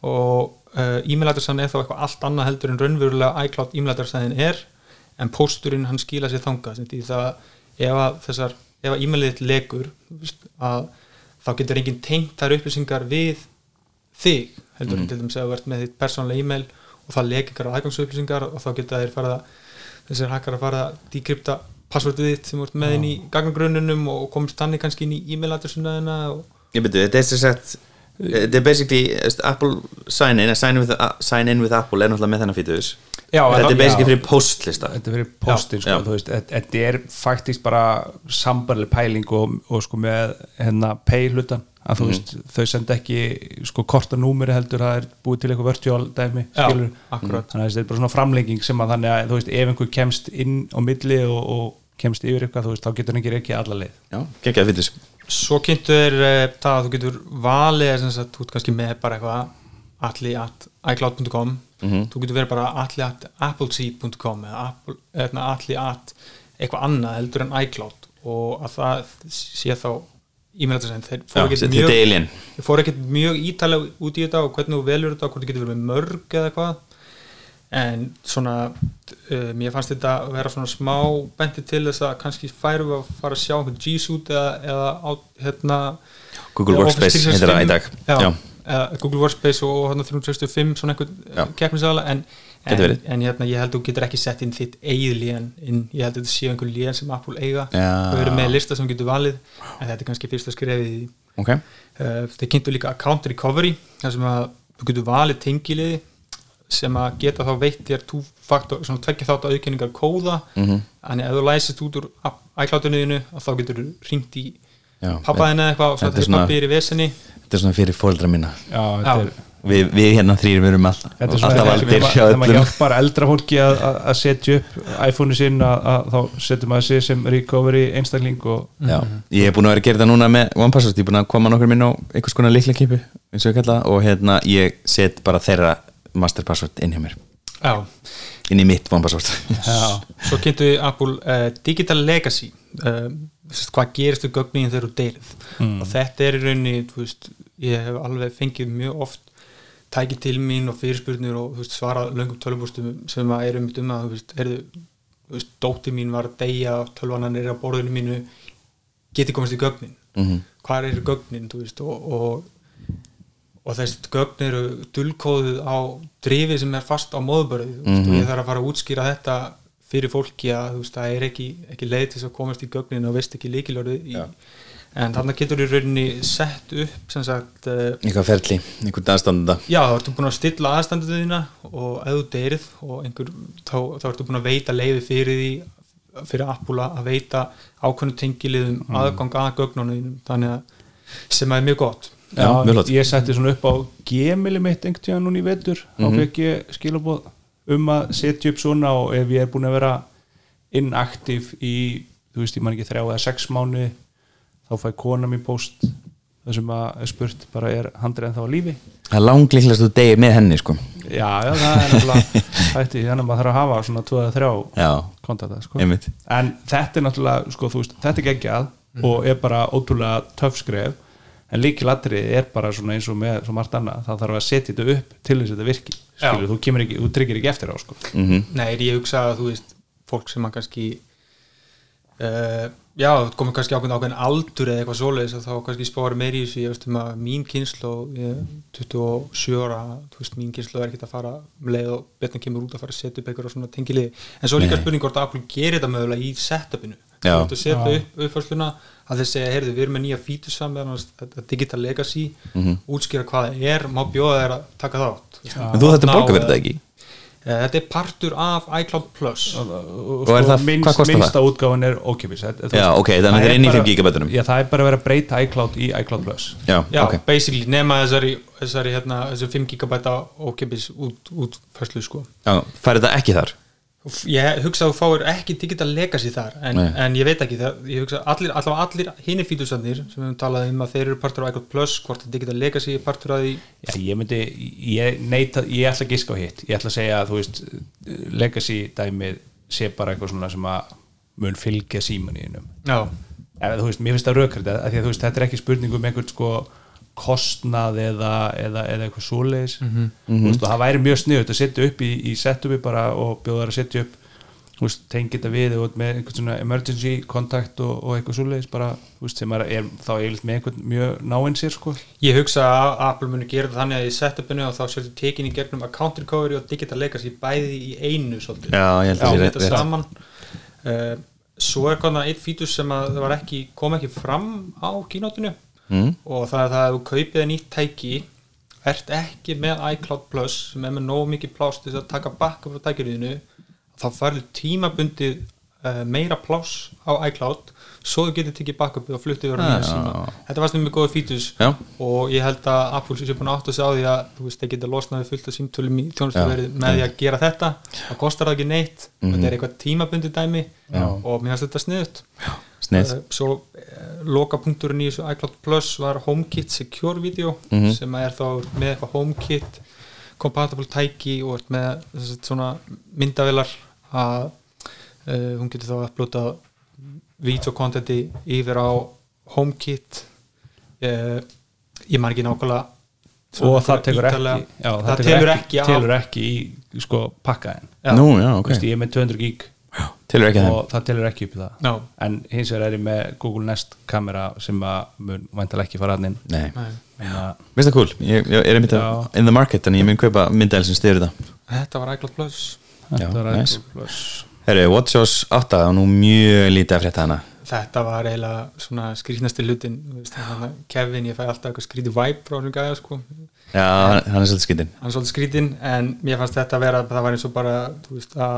og uh, e-mail adressan er þá eitthvað allt annað heldur en raunverulega iCloud e-mail adressan er en pósturinn hann skila sér þangað sem því það ef að þessar ef að e-mailið legur að þá getur enginn tengt þær upplýsingar við þig heldur en til dæmis að þú ert með þitt persónulega e-mail og það leki ykkur aðgangsupplýsingar og þá geta þeir fara þessir hakkar að fara að dekripta passvörduð þitt sem ert með inn í gagnagrunnunum og komist þannig kannski inn í e-mail-adressuna og Ég byrju, þetta er sem sagt Þetta er basically Apple sign in, sign in, with, Apple er náttúrulega með þennan fítus Já, Þetta er basically fyrir postlista þetta er fyrir postin sko, veist, þetta- er faktískt bara sambarleg pæling og, og sko með hérna pay hlutan að Mhm. þú veist, þau senda ekki sko kortanúmeri heldur, það er búið til eitthvað virtual dæmi, Já, skilur akkurat. þannig að þetta er bara svona framlenging sem að þannig að þú veist, ef einhver kemst inn á milli og, og kemst yfir eitthvað, þú veist, þá getur hann ekki ekki alla leið. Já, geggjaði fítus svo kynntu þeir uh, það að þú getur valið sem sagt, þú ert kannski með bara eitthvað alli at iCloud.com þú getur verið bara alli at appleseed.com eða Apple, eða alli at eitthvað annað heldur en iCloud og að það sé þá e-mailadressin, þeir fóru ekkert mjög er alien. Ég fór ekkert mjög ítalega út í þetta og hvernig þú velur þetta og hvort þú getur verið með mörg eða hvað en svona uh, mér fannst þetta að vera svona smá benti til þess að kannski færum við að fara að sjá G-Suite eða, eða á, hérna Google Workspace heitir það í dag. 365, já, Já. Eða Google Workspace og hérna 365 svona einhvern en, Gæti en, verið. en hérna ég held að þú getur ekki sett inn þitt eigið lén inn, ég held að þetta séu einhver lén sem Apple eiga. Og eru með lista sem getur valið en þetta er kannski fyrsta skrefið í því. Ok, Uh, þeir kynntu líka account recovery þar sem að þú getur valið tengiliði sem að geta þá veitt þér svona tveggja þátt auðkenningar kóða, Mhm. þannig ef þú læsist út úr iCloud-unuðinu þá getur þú ringt í pappaðina eitthvað og svo þetta er svona- er í vesenni þetta er svona fyrir fóldra mína. Já, er Við, við hérna þrýr, við erum er alltaf aldir þegar hjá maður hjálpar eldra fólki að, að að setja upp iPhone-u sinn að, að þá setur maður sig sem recovery einstakling og Já, ég er búin að vera að gera þetta núna með OnePassword, ég er búin að koma nokkur minn á einhvers konar líkla kipu, eins og ég kalla það, og hérna ég set bara þeirra masterpassword inn hjá mér, Já. inn í mitt OnePassword Já, svo kynntu Apple uh, Digital Legacy uh, hvað gerist þú gögnin þegar þú deyrið Mm. og þetta er í rauninni veist, ég hef alveg fengið mjög oft tækið til mín og fyrirspurnir og veist, svarað löngum tölvupústum sem að eru mitt um að dóttir mín var að deyja tölvanan er á borðinu mínu geti komast í gögnin Mhm. hvað eru gögnin veist, og, og, og þessi gögn eru dulkóðuð á drifið sem er fast á móðbörðu mm Mhm. og ég þarf að fara að útskýra þetta fyrir fólki að þú veist, það er ekki, ekki leið til þess að komast í gögnin og veist ekki líkilorðið í, en þannig getur í rauninni sett upp sem sagt uh, Eitthvað ferli, einhvern aðstandanda já, þá ertu búin að stilla aðstandu þína og ef þú deyrið og einhver, þá, þá ertu búin að veita leiði fyrir því fyrir Apple að veita ákveðnu tengiliðum Mm. aðgang að gögnunum þannig að sem er mjög gott Já, mjög flott. ég setti svona upp á Gmaili mitt einhvern tíðan núna í vetur þá Mhm. fekk ég skilabóð um að setja upp svona og ef ég er búin að vera inaktiv í, þú veist, ég man ekki þrjá eða sex mánuði þá fæ kona mér post það sem að er spurt bara er handrið en þá á lífi? Það er langlíklegast þú degi með henni, sko. Já, já, það er náttúrulega þetta, þannig að maður þarf að hafa svona 2-3 Já, kontakta sko. einmitt. En þetta er náttúrulega sko, þú veist, þetta er geggjað og er bara ótrúlega töff skref en líkilatrið er bara svona eins og með svo margt annað, það þarf að setja þetta upp til þess að þetta virki, skilur, þú kemur ekki þú tryggir ekki eftir á, sko. Mm Nei, ég hugsa að þú veist fólk sem að kannski uh, já, komið kannski ákveðin ákveðin aldur eða eitthvað svoleiðis að þá kannski spári meiri í þessu, ég veist um að mín kynslu ég, 27 ára þú veist, mín kynslu er ekkert að fara um leið og betna kemur út að fara að setja upp eitthvað svona tengilið, en svo líka Nei. spurning hvort Apple Já. þú ert að setja upp uppfærsluna að þeir segja, heyrðu, við erum með nýja fítusa með þetta digital legacy útskýra hvað það er, má bjóða þeir að taka þátt En þú þetta Ná, borga fyrir eh, þetta ekki? Eh, Þetta er partur af iCloud Plus og, Og er það- minnst, hvað kostar það? minnsta útgáfan er ókipis Já, ok, þannig þetta er inn í 5 gigabytunum. já, það er bara að vera að breyta iCloud í iCloud Plus Já, Já, ok basically nema þessari, þessari hérna, þessu 5 gigabæta ókipis út, út færslu sko Já, færi þetta ekki þar? Ég hugsa að þú fáir ekki digital legacy þar en, en ég veit ekki, það, ég hugsa allir, allavega allir hinni fítusarnir sem við höfum talað um að þeir eru partur af iCloud Plus, hvort að digital legacy er partur af því? Já, ég myndi, ég neita, ég ætla að giska á hitt, ég ætla að segja að þú veist, legacy dæmið sé bara eitthvað svona sem að mun fylgja símaníðinum. Já, Ef þú veist, mér finnst það rökrætt að að þú veist, þetta er ekki spurning um einhvern sko kostnað eða, eða, eða eitthvað svoleiðis, þú veist, og það væri mjög sniðut að setja upp í, í setupi bara og bjóða þær að setja upp tengið þetta við og með einhvern svona emergency kontakt og, og eitthvað svoleiðis bara, þú veist, sem er, er þá eiginlega með einhvern mjög náinn sér sko. Ég hugsa að Apple muni gera þetta þannig að í setupinu og þá sérstu tekin í gegnum account recovery og digital legacy bæði í einu svolítið. Já, ég held að Já, sé rétt- þetta rétt. saman. Uh, Svo er konar eitt fítus sem að það var ekki, kom ekki fram á kínótinu mm. og það er það að þú kaupið nýtt tæki ert ekki með iCloud Plus sem er með nóg mikið pláss til þess að taka backup frá tækjariðinu þá færðu tímabundið uh, meira pláss á iCloud svo þú getur tekið backup og fluttið á nýja síma. Þetta var stundum með góða fítus Já. og ég held að Apple sé búin að átta sig á því að þú veist, þeir geta losnaði fullt af símtölum í tjónustuverið með því að gera þetta. Það kostar það ekki neitt. Þetta er eitthvað tímabundið dæmi. Mhm. Já. og mér finnst þetta sniðut Snið Uh, svo uh, lokapunkturinn í þessu iCloud Plus var HomeKit Secure Video Mhm. sem er þá með eitthvað HomeKit compatible tæki og með svona myndavilar að uh, hún getur þá að upplota videokontenti yfir á HomeKit uh, ég man ekki nákvæmlega og það tekur ítarlega- ekki já, það telur ekki, á telur ekki í sko pakkaðin Já. Nú, já, ok. Vist, ég er með 200 gig Tilur ekki þeim. Og það telur ekki upp í það. Já. en hins vegar er ég með Google Nest kamera sem að mun væntalega ekki fara hann inn. Nei, veist það cool? Ég, ég er einmitt Já. in the market en ég mun kaupa myndæl sem styrir það. Þetta var iCloud Plus. Já, þetta er nice. iCloud Plus Herru, WatchOS 8 og nú mjög lítið að frétta hana. Þetta var eiginlega svona skrýtnasti hlutin að Kevin, ég fæ alltaf eitthvað skrýti vibe frá þessum gæða sko. Já, hann, hann er svolítið skitinn hann er svolítið skrýtin en mér fannst þetta að vera það var eins og bara þú veist, að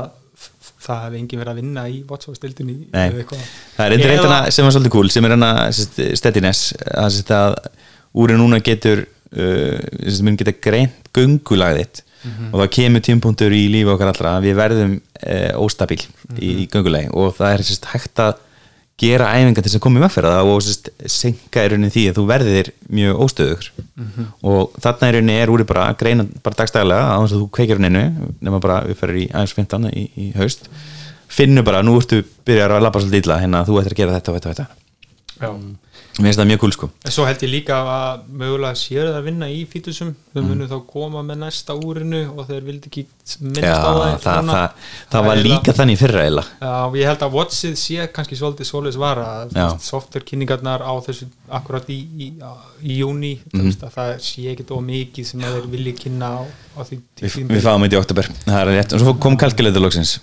það hefði enginn verið að vinna í WatchOS-dildinni Nei. Það er eitthvað sem var svolítið cool sem er hana steadiness það sést að úrið núna getur uh, sem mun geta greint göngulagðitt og það kemur tímpunktur í lífi okkar allra að við verðum uh, óstabíl í, í göngulagi og það er sérst, hægt að gera æfingar til þess að koma í vegferða og sérst, senka í rauninni því að þú verðir mjög óstöður og þarna í rauninni er úrið bara að greina bara dagstæðlega á þess að þú kveikir henni nema bara við ferir í aðeins 15 í, í haust. Finnur bara, nú ertu byrjar að labba svolítið illa hérna, þú ættir að gera þetta og þetta og þetta. Já. Mér finnst það mjög cool sko. Svo held ég líka að mögulega séu það að vinna í fítusum þau munu þá koma með næsta úrinu og þeir vildi ekki minnast Já, á það það, það, það, var líka þannig fyrra eila Já, ég held að Watchið sé kannski svolítið svoleiðis vara. Að Já. software kynningarnar á þessu akkurat í, í, í júni mm. það sé ekkit of mikið sem þeir vilji kynna á, á því við, við fáum þetta í oktober, það er rétt. Og svo kom kalkuleitur loksins.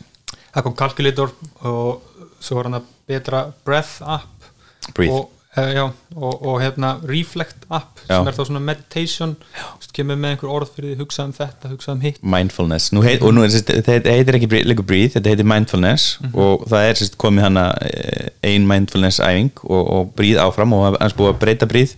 Það kom Calculator og svo var hann að betra Breath app Breathe. Uh, já, og, og hérna Reflect app Já. sem er þá svona meditation. Vist, kemur með einhver orð fyrir því hugsa um þetta, hugsa um hitt. Mindfulness. Nú heit, og nú er þetta þetta heitir ekki breathe, líka breathe, þetta heitir mindfulness. Og það er sérst komið hana eh, ein mindfulness æfing og, og breathe áfram og hans búið að breyta breathe.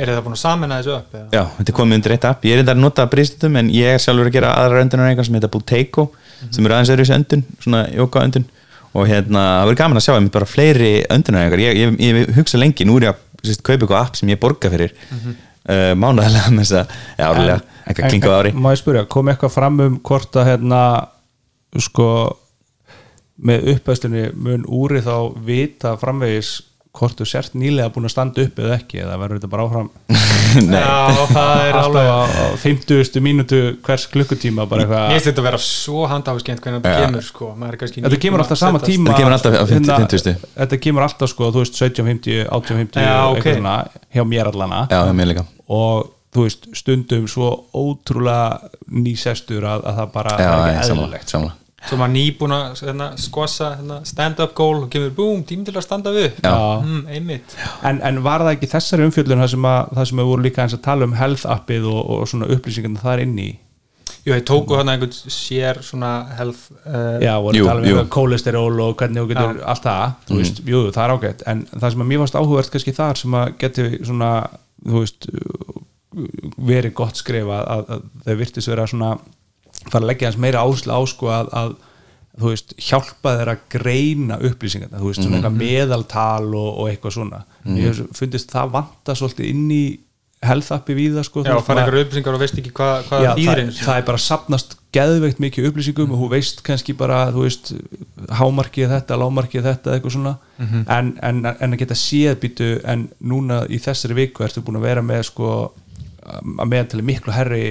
Er það búin að samena þessu upp? eða? já, þetta er komið undir eitt app, ég er enda að nota breathstundum en ég er sjálfur að gera aðra öndunar sem heita Buteiko sem eru aðeins öðru þessu öndun svona jóka öndun og hérna, það verður gaman að sjá einmitt bara fleiri öndunar einhver, ég, ég, ég hugsa lengi nú er ég að kaupa eitthvað app sem ég borga fyrir mm -hmm. uh, mánaðarlega með þess að, já, árlega, eitthvað klingað á ári má ég spyrja, kom eitthvað fram um hvort að hérna sko með uppæðslunni mun úri þá vita framvegis hvort þú sért nýlega búin að standa upp eða ekki eða verður þetta bara áfram Nei. Já, það er alltaf alveg á, á 50. mínútu hvers klukkutíma bara Mér eitthvað finnst þetta að vera svo handháskend hvernig þetta kemur sko. Maður er kannski Þetta kemur alltaf sama setjast- tíma Þetta kemur alltaf á 50, hérna, 50. Þetta kemur alltaf sko, þú veist 1750, 1850 Já, ok. eitthvað svona, hjá mér allana já, það mér líka og þú veist stundum svo ótrúlega nýsestur að, að það bara já, er ekki eðlilegt samla Svo maður nýbúin að hérna, skossa hérna, stand-up goal og kemur búm, tím til að standa við. Já. mm, einmitt. En, en var það ekki þessari umfjöldun það sem, að, það sem við vorum líka eins að tala um health appið og, og svona upplýsingarna þar inn í Jú, þeir tóku hérna einhvern sér svona health uh, já, voru Jú, að tala um jú. eitthvað kólesteról og hvernig þú getur Já. allt það, þú veist, jú, það er ágætt. En það sem að mér varst áhugavert kannski þar sem að geti svona, þú veist verið gott skrifa að, að þau virtist vera svona fara að leggja hans meira áherslu á sko að, að þú veist, hjálpa þeir að greina upplýsingarna, þú veist, svona eitthvað meðaltal og, og eitthvað svona. Ég hef fundist það vanta svolítið inn í health appi við það sko Já, fara einhverju upplýsingar og veist ekki hvað hva þýðir það, það er bara sapnast geðveikt mikið upplýsingum og þú veist kannski bara þú veist, hámarkið þetta, lámarkið þetta eitthvað svona. En, en, en að geta séð býtu en núna í þessari viku ertu búin að vera með sko að meðantali miklu herri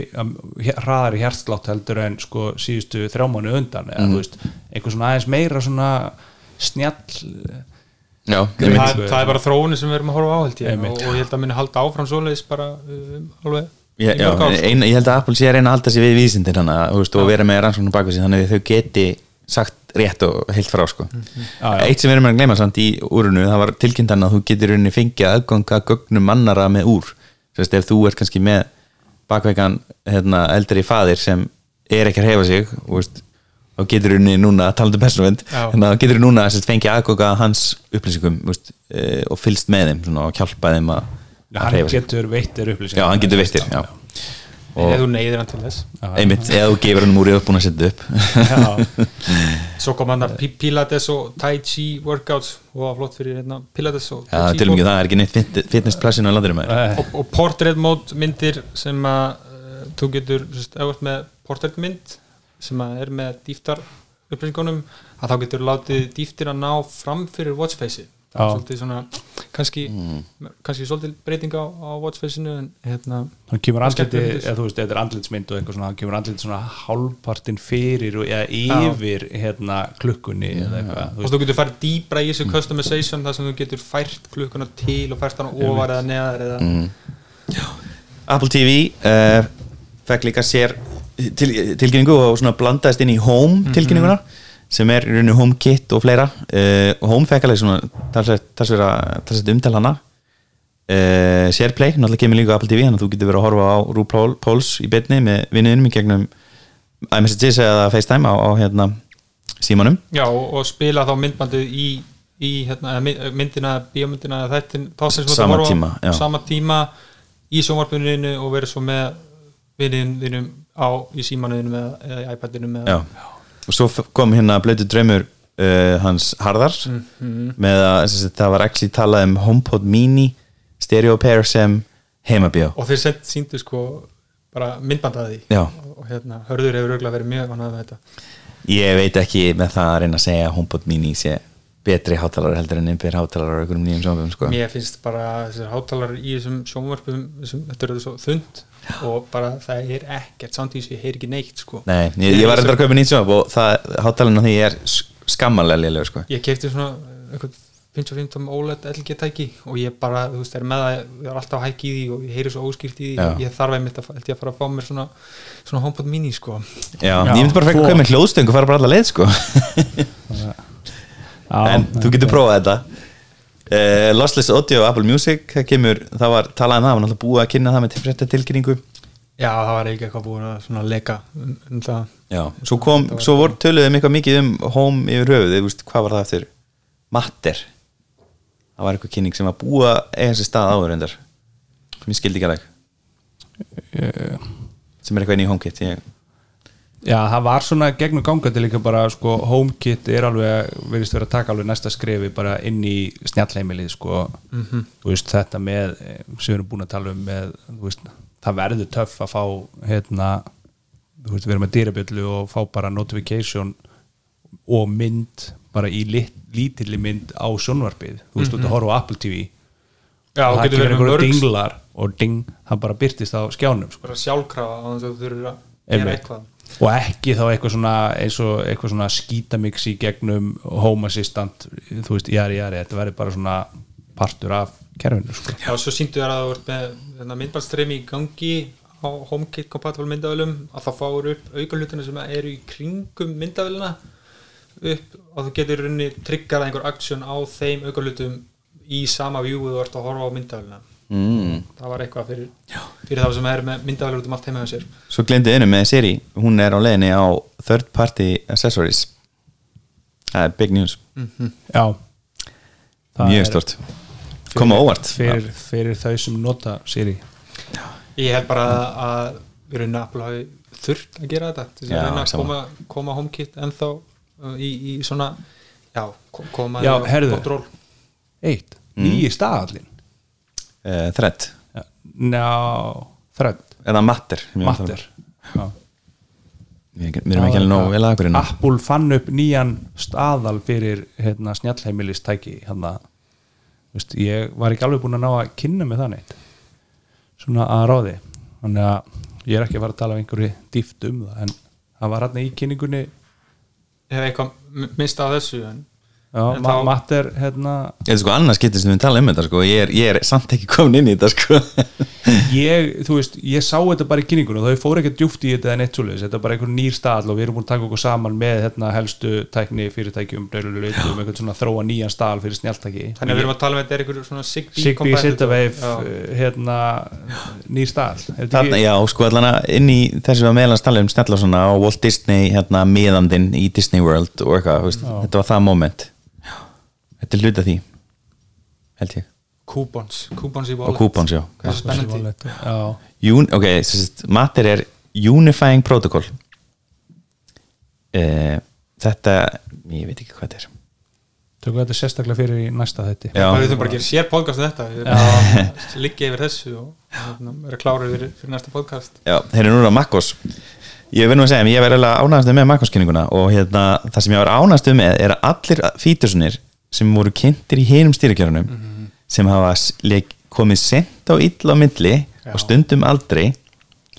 hraðari hjertslátt heldur en sko síðustu þrjámánu undan eða þú veist, einhver svona aðeins meira svona snjall Já, það, einmitt. Einmitt. það er bara þróunin sem við erum að horfa á held ég og, og ég held að minni halda áfram svoleiðis bara um, alveg Já, já, sko. ein, ég held að Apple sé að reyna að halda sig við vísindir hana, veist, og vera með rannsóknum baku sig þannig að þau geti sagt rétt og heilt frá sko. Já, já. eitt sem við erum að gleyma samt í úrunu það var tilkynntan að þú getur rauninni fengið aðganga gögnum mannara með úr Sest, ef þú ert kannski með bakveikan hérna, eldri faðir sem er ekki að hefa sig og veist, þá getur rauninni núna talandi um Já. að þá getur núna sest, fengið aðganga að hans upplýsingum veist, e, og fylst með þeim svona, og hjálpa þeim að, að hann hreyfa sig getur veittir upplýsingar já, hann getur veittir já. Ef þú neyðir hann til þess. Einmitt, eða þú gefur hann úr í uppbúin að setja upp. Já, svo kom hann að Pi- Pilates og Tai Chi workouts. Og var flott fyrir hérna, Pilates og Tai Chi til og með það er ekki neitt fit- fitnessplassin á landinu maður. Nei. og, og portrait mode myndir sem að uh, þú getur, ert með portrait mynd sem að er með dýftar upplýsingunum, að þá getur látið dýftir að ná fram fyrir watchface það Já. Svolítið svona kannski, kannski svolítið breyting á, á watchfaceinu en hérna hann kemur andliti Skemmtileg myndir. eða þú veist, þetta er andlitsmynd og eitthvað svona hann kemur andliti svona hálfpartin fyrir og eða yfir hérna klukkunni eða eitthvað, þú og þú getur farið dýbra í þessu customization þar sem þú getur fært klukkuna til og fært hana ofar eða neðar eða Apple TV uh, fekk líka sér til, tilkynningu og svona blandaðist inn í Home tilkynninguna sem er í rauninu HomeKit og fleira. Uh, Home fekk alveg svona talsvert umtal hana. Uh, SharePlay, náttúrulega kemur líka Apple TV þannig að þú getur verið að horfa á RuPaul Pauls í beinni með vinnuðinum í gegnum iMessages eða FaceTime á, á hérna símanum. Já, og, spila þá myndbandið í, í hérna, myndina, bíómyndina eða þættin, þá sem þú ert að Sama horfa á, tíma, sama tíma í sjónvarpuninu og verið svo með vinninum á í símanuðinum eða, í iPadinum eða, Já. Og svo kom hérna blötu draumur uh, hans Harðar með að sagt, það var actually talað um HomePod mini stereo pair sem heimabíó. Og þeir síndu sko bara myndbandaði og, og hérna, hörður hefur auðvitað verið mjög vannað með þetta. Ég veit ekki með það að reyna að segja HomePod mini sé betri hátalar heldur en einhver hátalar á einhverjum nýjum sjónvöfum sko. mér finnst bara þessar hátalar í þessum sjónvarpum þessum, þetta er svo þund og bara það er ekkert samt í þessu, ég heyr ekki neitt sko. Nei, ég, ég var reyndar að kaupa nýtt sjónvöf og það hátalarinn á því er skammalega lélegur sko. ég kefti svona eitthvað 55 OLED LG tæki og ég bara, þú veist, er með það ég er alltaf að hækki í því og ég heyri svo óskýrt í því Já. ég þarf einmitt að, að fara að fá mér svona svona HomePod mini, sko Já, Já, ég myndi bara frekka að kaupa með hljóðstöng og fara bara alla leið sko. En þú getur prófað þetta. Uh, Lossless Audio Apple Music það kemur, það var talað um það það var náttúrulega búið að kynna það með frétta tilkynningu. Já, það var ekki eitthvað búin að svona leka um, um það. Já, svo kom, svo voru töluðum eitthvað mikið um home yfir höfuð, þú veist, hvað var það eftir? Matter. Það var eitthvað kynning sem var búið að eiga sér stað áður endar sem ég skildi ekki alveg. Sem er eitthvað inn í HomeKit ég, Já, það var svona gegnum gangandi líka bara sko, HomeKit er alveg verðist vera að taka alveg næsta skrefi bara inn í snjallheimilið sko, þú veist þetta með sem við erum búin að tala um með, þú veist, það verður töff að fá hérna, þú veist, vera með dýrabjöllu og fá bara notification og mynd bara í lit, lítilli mynd á sjónvarpið, þú veist, þú ert að horfa á Apple TV já, og það kemur verið einhverju dinglar og ding, það bara byrtist á skjánum sko. bara sjálfkrafa á þess að þú þurfur að gera eitthvað og ekki þá eitthvað svona og svona skítamix í gegnum home assistant þú veist, jari, jari, þetta verður bara svona partur af kerfinu sko. Já, svo síndu þér að það vart með myndbandstreymi í gangi á HomeKit compatible myndavölum að það fáur upp aukalutina sem eru í kringum myndavölina upp og þú getur runni tryggjað einhver aksjón á þeim aukalutum í sama view þú ert að horfa á myndavölina mm. það var eitthvað fyrir, fyrir þá sem er með myndavölur út um allt heima hjá sér. Svo glemdi einu með Siri. Hún er á leiðinni á third party accessories. Það er big news. Já. Það mjög stort koma óvart. Fyrir, fyrir þau sem nota Siri. Ég held bara að við Apple hafi þurft að gera þetta þess Já, að reyna að koma, koma HomeKit ennþá uh, í, í svona já, ko- koma Já, ról. eitt, nýji staðallin uh, thread, ná, þrönd, eða matter tala um. matter já. við við erum ekki alveg nóg vel að hverju Apple fann upp nýjan staðal fyrir hérna, snjallheimilistæki hérna, veist, ég var ekki alveg búin að ná að kynna með það neitt. Svona að ráði. Þannig að ég er ekki að fara að tala um einhverju dýft um það en það var hérna í kynningunni. Hef eitthvað m- mist á þessu en Já, ma þá- Matt er hérna Ég er sko annars getur sem við tala um þetta sko. Ég er, ég er samt ekki komin inn í þetta sko. Ég, þú veist, ég sá þetta bara í kynningunum þau fóru ekki djúpt í þetta en eitt svoleiðis. Þetta er bara einhver nýr stall og við erum búin að taka okkur saman með hérna, helstu tækni fyrirtækjum um einhvern svona þróa nýjan stall fyrir snjáltæki þannig að við erum að tala um þetta er einhver svona Sigby. Sitawave, Já. hérna nýr stall. Ekki- já, sko allan að inn í þessu að meðlans tala um svona og Walt Disney hérna miðandinn í Disney World og eitthvað, þú veist, þetta var það moment Þetta er hluta því held ég, coupons, coupons í og wallet. coupons, já. Er svo spennandi? Já, Un, ok, sérst, matter er Unifying Protocol. Uh, Þetta ég veit ekki hvað þetta er. Tökum þetta sérstaklega fyrir í næsta þetti við þurfum bara að gera sér podcast um þetta. Við liggja yfir þessu og hérna, vera klára fyrir, fyrir næsta podcast. Já, þeir eru núna Makkos Ég verð nú að segja, ég verð alveg ánægast með Makkos-kynninguna og hérna, það sem ég var ánægast með er að allir fítursunir sem voru kynntir í hinum stýrikjörunum sem hafa s- leik, komið sent á illa á milli Já. og stundum aldrei.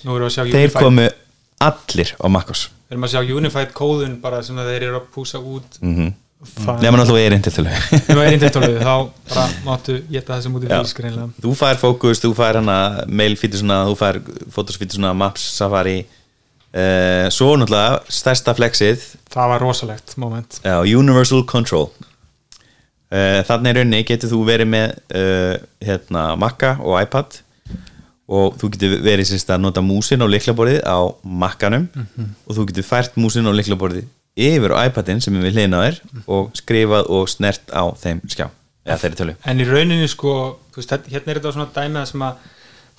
Þeir komu allir á Makkos við erum að sjá Unified kóðun bara sem þeir eru að púsa út. Mm -hmm. Nefnum náttúrulega er einn til tölu. Ef það er indektóluð þá bara máttu geta þessum út í físk reynilega Þú fær fókus, þú fær hana mail fítursuna, þú fær fótosfítursuna, maps, safari. Uh, svo náttúrulega stærsta flexið. Það var rosalegt moment. Já, Universal Control Þannig er raunni getur þú verið með uh, hérna, Maca og iPad og þú getur verið sérst að nota músin á liklaborðið á Macanum og þú getur fært músin á liklaborðið yfir á iPadin sem við hlýna á þér og skrifað og snert á þeim skjá eða þeirri tölu. En í rauninni sko veist, hérna er þetta svona dæmi það sem að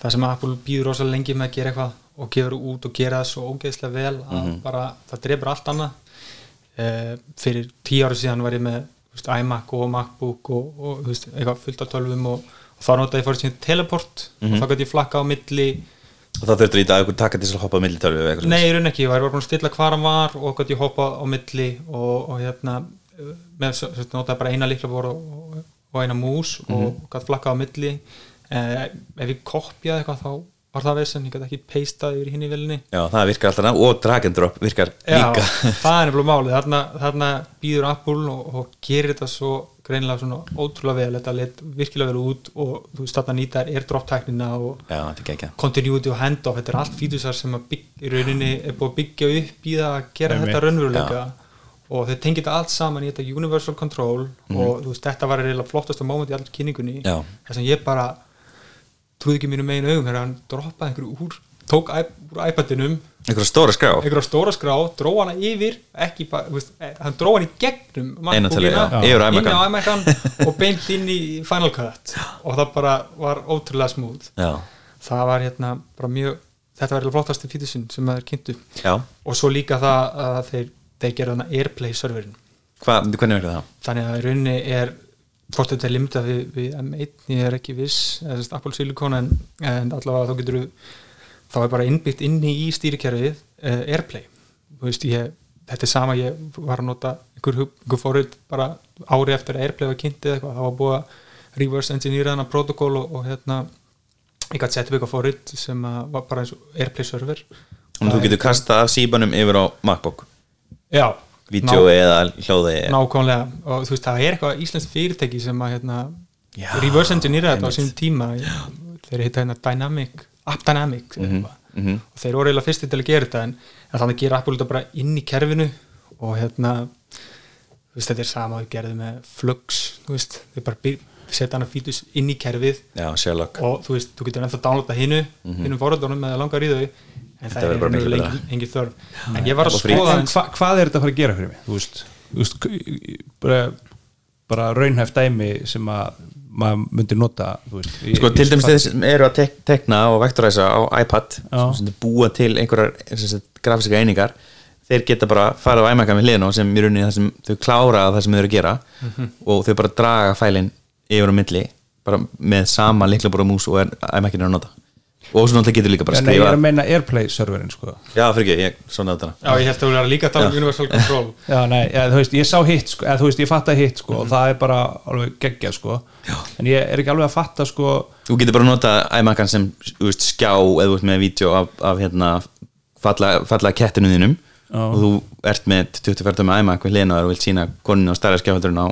það sem að Apple býður rosalega lengi með að gera eitthvað og gefur út og gera það svo ógeðslega vel að bara það drefur allt annað. Eh, fyrir tíu ára síðan var ég með veist, iMac og MacBook og, og veist, eitthvað fullt af tölvum og, og þá notaði ég fórst sem teleport og þá gæti ég flakka á milli. Og þá þurftur í dag að taka til þess að hoppa á milli eitthvað Nei, í raun ekki, ég var bara búin að stilla hvar hann var og gæti ég hoppa á milli og, og hérna uh, með svo- svo notaði bara eina líkla og, eina mús og gæti flakka á milli. Eh, ef ég kopjaði eitthvað þá var það vesen, ég gæti ekki peistað yfir hinn í velinni Já, það virkar alltaf annað og drag and drop virkar líka. það er nefnilega málið. Þarna, þarna býður Apple og, og gerir þetta svo greinilega svona ótrúlega vel. Þetta let virkilega vel út og þú veist þarna nýta er airdrop-tæknina og Já, er continuity og handoff, þetta er allt fítusar sem að bygg, í rauninni er búið að byggja upp í það að gera Einmitt. þetta raunveruleika. Og þau tengið þetta allt saman í þetta universal control. Og þú veist, þetta var reyna flottasta moment í allir kynningunni. Já. þess að ég bara trúði ekki mínu megin augum þegar hann droppaði einhverju úr tók úr iPadinum. Einhverja stóra skrá. Einhverja stóra skrá, dró hana yfir ekki veist, eh, hann dró hana í gegnum á inn á iMac-an og beint inn í Final Cut. Og það bara var ótrúlega smúð það var hérna bara mjög þetta var flottasti fítusinn sem maður kynntu já. Og svo líka það að þeir, þeir gera þarna Airplay serverin Hvað, hvernig verður það? þannig að í rauninni er hvort þetta er limta við, við M1 ég er ekki viss, þess Apple Silicon en, en allavega þá getur þá er bara innbyggt inni í stýrikerfið uh, Airplay. Veist, ég, þetta er sama, ég var að nota einhver, einhver fórið bara ári eftir að Airplay var kynnt eða eitthvað, það var búið að reverse engineera þarna protocol og, og hérna ég gæti sett upp eitthvað fórið sem að var bara eins og Airplay server. Að þú getur kastað síbanum yfir á MacBook? Já, Vídeó eða hljóði nákvæmlega og þú veist það er eitthvað íslenskt fyrirtæki sem að hérna, reverse engineera þetta á sínum tíma. Þeir heita hérna Dynamic App Dynamic mm mhm. og þeir voru eiginlega fyrsti til að gera þetta en, þannig gera Apple þetta bara inn í kerfinu og hérna veist þetta er sama að við gerðum með Flux þeir bara setja hana fítus inn í kerfið. Já, og þú veist, þú getur ennþá að downloada hinnu hinnum forræðunum með að langar í þau en það verður er bara engin, þörf. En ég var að Og skoða hva, hvað er þetta að fara að gera fyrir mig? Þú veist, þú veist bara, bara raunhæft dæmi sem að maður myndi nota veist, ég- Sko, til dæmis þeir eru að tek tekna og vektoræsa á iPad Já. sem búa til einhverjar grafíska einingar þeir geta bara farið á iMac-a með hliðina sem í rauninni það sem þau klára það sem þau eru að gera Mhm. og þau bara draga fælinn yfir á milli bara með sama liklabóra mús og er að nota og svo náttúrulega getur líka bara Já, nei, ég er skrifa að meina Airplay serverin sko. Já, fyrir ekki, ég svona þetta. Já, ég held að við erum líka að tala um Universal Control. Já, nei, ja, þú veist, ég sá hitt sko, eða, þú veist, ég fatta hitt sko, og það er bara alveg geggjað sko. en ég er ekki alveg að fatta sko, Þú getur bara að nota iMac-an sem þú veist, skjá eða þú veist með vídeo af, af hérna, falla, falla kettinu þínum. Og þú ert með 24 með iMac við hliðina og vilt sína koninu á stærra skjáfaldurinn á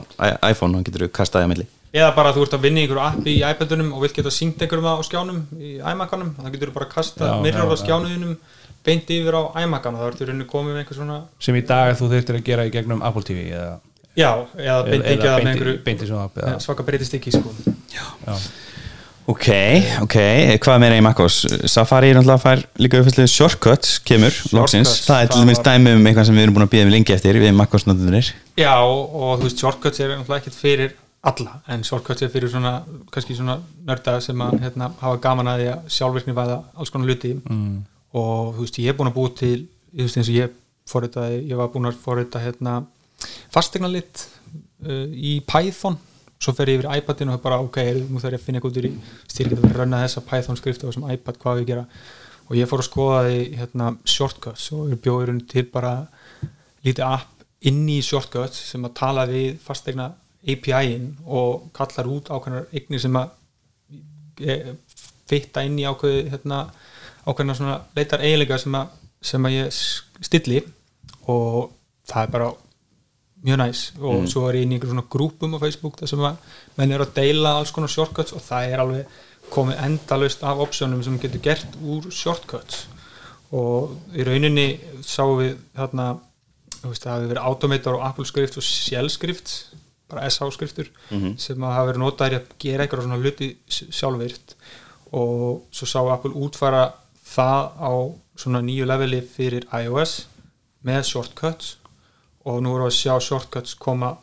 iPhone og getur þú kastaði að milli eða bara þú ert að vinna í einhverju appi í iPadunum og vilt geta syngt einhverjum það á skjánum í iMac-anum, þá getur þú bara að kasta Já, mirror já, á skjánuðinum beint yfir á iMac-an og þá ertu í rauninni komið með einhver svona sem í dag þú þurftir að gera í gegnum Apple TV eða, já, eða beint ekki það með beint, einhverju svaka breytist ekki sko. Já. Ok, ok, hvað meira í MacOS? Safari er náttúrulega fær líka uppfæslu Shortcuts kemur, loksins. Það er til dæmis dæmi um eitthvað sem við erum búin að býða við lengi eftir við MacOS notunir Já, og þú veist, shortcuts er náttúrulega ekkert fyrir alla, en shortcuts er fyrir svona kannski svona nörda sem að hérna, hafa gaman að því að sjálfvirkni væða alls konar hluti. Mm. og þú veist, ég er búin að búa til þú veist, eins og ég forritaði ég var búin að forrita hérna fastegna lit uh, í Python. Svo fer ég yfir iPadin og það er bara ok, nú þarf ég að finna eitthvað út í styrkja að rönna þessa Python skriftu á þessum iPad, hvað að gera. Og ég fór að skoða því hérna, shortcuts. Og ég bjóði raun til bara lítið app inn í shortcuts sem að tala við fastegna API-in og kallar út ákveðnar eignir sem að e, fitta inn í ákveði hérna, ákveðnar svona leitar eiginlega sem sem að ég stilli og það er bara mjög næs. Og svo er ég inn í einhver svona grúpum á Facebook þar sem að menn er að deila alls konar shortcuts og það er alveg komið endalaust af optionum sem getur gert úr shortcuts. Og í rauninni sáum við þarna það hafi verið automator og Apple skrift og Shell skrift bara SH skriftur sem að hafa verið notaðir að gera eitthvað svona hluti sj- sjálfvirkt. Og svo sá Apple útfæra það á svona nýju leveli fyrir iOS með shortcuts. Og nú við að sjá shortcuts koma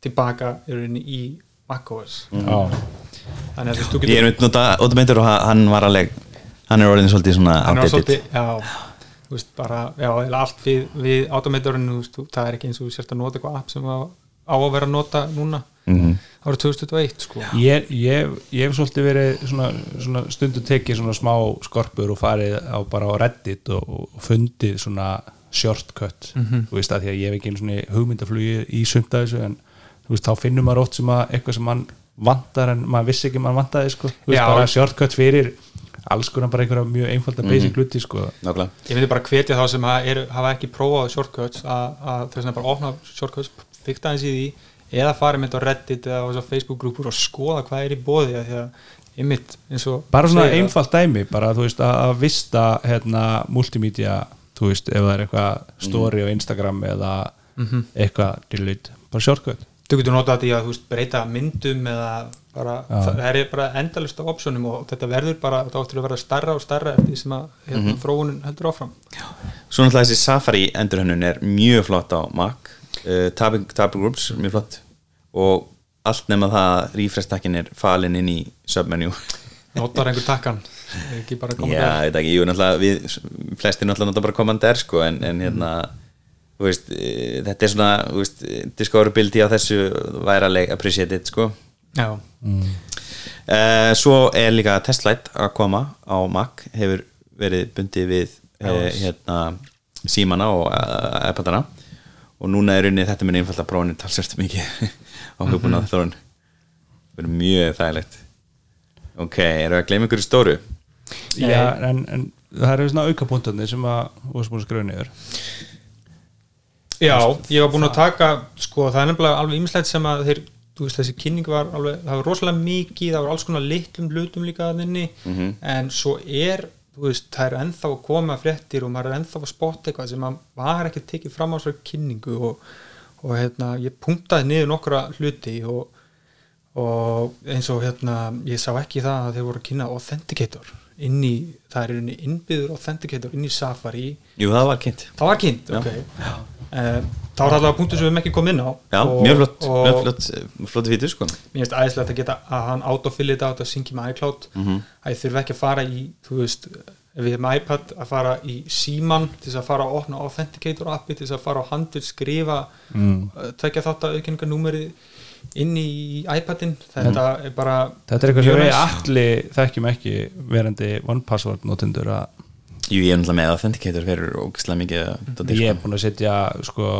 tilbaka í rauninni í macOS. Já. þannig að þú þú Ég er með nota Automator og hann var alveg hann er orðin svolítið svona svolítið, já, þú veist, bara já, allt við, við automatorinn þú veist, þú- það er ekki eins og þú sért að nota eitthvað app sem á, á að vera að nota núna Mhm. árið 2021 sko. Ég, ég, ég hef svolítið verið svona, svona stundu tekið svona smá skorpur og farið á bara á Reddit og, og fundið svona shortcut. Þú veist að því að ég hef ekki einu svona hugmyndaflugi í sumt af þessu en þú veist þá finnur maður ótt sem að eitthvað sem mann vantar en maður vissi ekki að mann vantaði sko. Þú veist Já. bara shortcut fyrir alls konar bara einhverja mjög einfalda basic hluti sko. Nákvæmlega. Ég myndi bara hvetja þá sem að eru, hafa ekki prófað shortcuts að, að þess að bara opna shortcuts fykta eins í því eða farið með þetta á Reddit eða á Facebook grúpur og skoða hvað er í bóði því að ymmit eins og bara svona einfalt dæmi bara þú veist að, að vista hérna multimedia þú veist ef það er eitthvað story á Instagram eða eitthvað delete, bara shortcut. Þú getur notað þetta í að þú veist, breyta myndum eða bara, það, það er bara endalist af optionum og þetta verður bara það áttur að verða starra og starra eftir því sem að hérna, þróunin heldur áfram. Svo náttúrulega þessi Safari endurhönnun er mjög flott á Mac uh, Tabbing, tabbing Groups, mjög flott. Og allt nema það að refresh-takkin er falin inn í submenu. Notar einhver takkan? Ekki bara koma Já, ég veit ekki, jú, náttúrulega við flestir náttúrulega nota bara Commander sko, en, en hérna þú veist, eh, þetta er svona þú veist, discoverability á þessu væri alveg appreciated sko. Já, uh, Svo er líka Testlite að koma á Mac hefur verið bundið við uh, hérna, símana og uh, iPadana og núna er unnið þetta minn einfalt að prófinu talsvært mikið á hugbúna mm -hmm. það verður mjög þægilegt. Ok, erum við að gleyma ykkur í stóru? Já, en, en það eru svona aukapunktarnir sem að þú varst búin að skrifa niður. Já, ég var búin að taka sko, það er nefnilega alveg ýmislegt sem að þeir, þú veist, þessi kynning var alveg, það var rosalega mikið, það var alls konar litlum hlutum líka að inni, en svo er veist, það er ennþá að koma fréttir og maður er ennþá að spotta eitthvað sem maður var ekki tekið fram á svo kynningu og, og hérna, ég punktaði niður nokkra hluti og, og eins og hérna ég sá ekki það að þeir voru að kynna Authenticator inn í, það er inn í innbyður Authenticator inn í Safari. Jú, það var kynnt. Það var kynnt, ok. Um, þá var alltaf punktur sem við hefum ekki komið inn á. Já, og, mjög flott, og mjög flott, flott vítur sko. Mér finnst æðislegt að geta að hann autofillit á þetta syngi með iCloud. Að ég þurfi ekki að fara í þú veist, við hefum iPad að fara í síman til þess að fara að opna Authenticator appi til þess að fara á handið skrifa mm. tvekja þátt að auðkenninga númeri inn í iPadin. Þetta er bara Þetta er eitthvað sem við allir þekkjum ekki verandi OnePassword notendur að Jú, ég er náttúrulega með Authenticator fyrir mikið dóti, ég er sko. búin að setja sko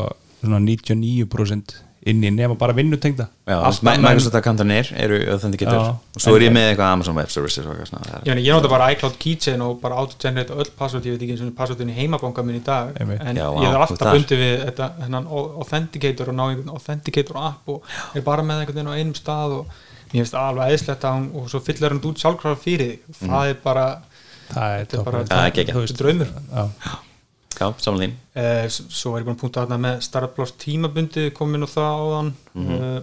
svona 99% inn í nema bara vinnutengda. Já, en- akkantanir eru authenticator Já. og svo er ég með eitthvað Amazon Web Services og eitthvað svona, það er- Ég, nota bara iCloud Keychain og bara auto-generate öll password, ég veit ekki eins og passwordin í heimabanka minn í dag en Já, ég er alltaf bundið við þetta, hennan authenticator og ná einhvern authenticator app og er bara með einhvern veginn á einum stað og mér finnst alveg eðslegt að hún og svo fyllir hann út sjálfkrafa fyrir. Þig það er bara það er, bara-. Það er veist, draumur. já. Já, samanlín eh, s- svo var ég búin að punta þarna með starfpláss tímabundið komin og það áðan. Mm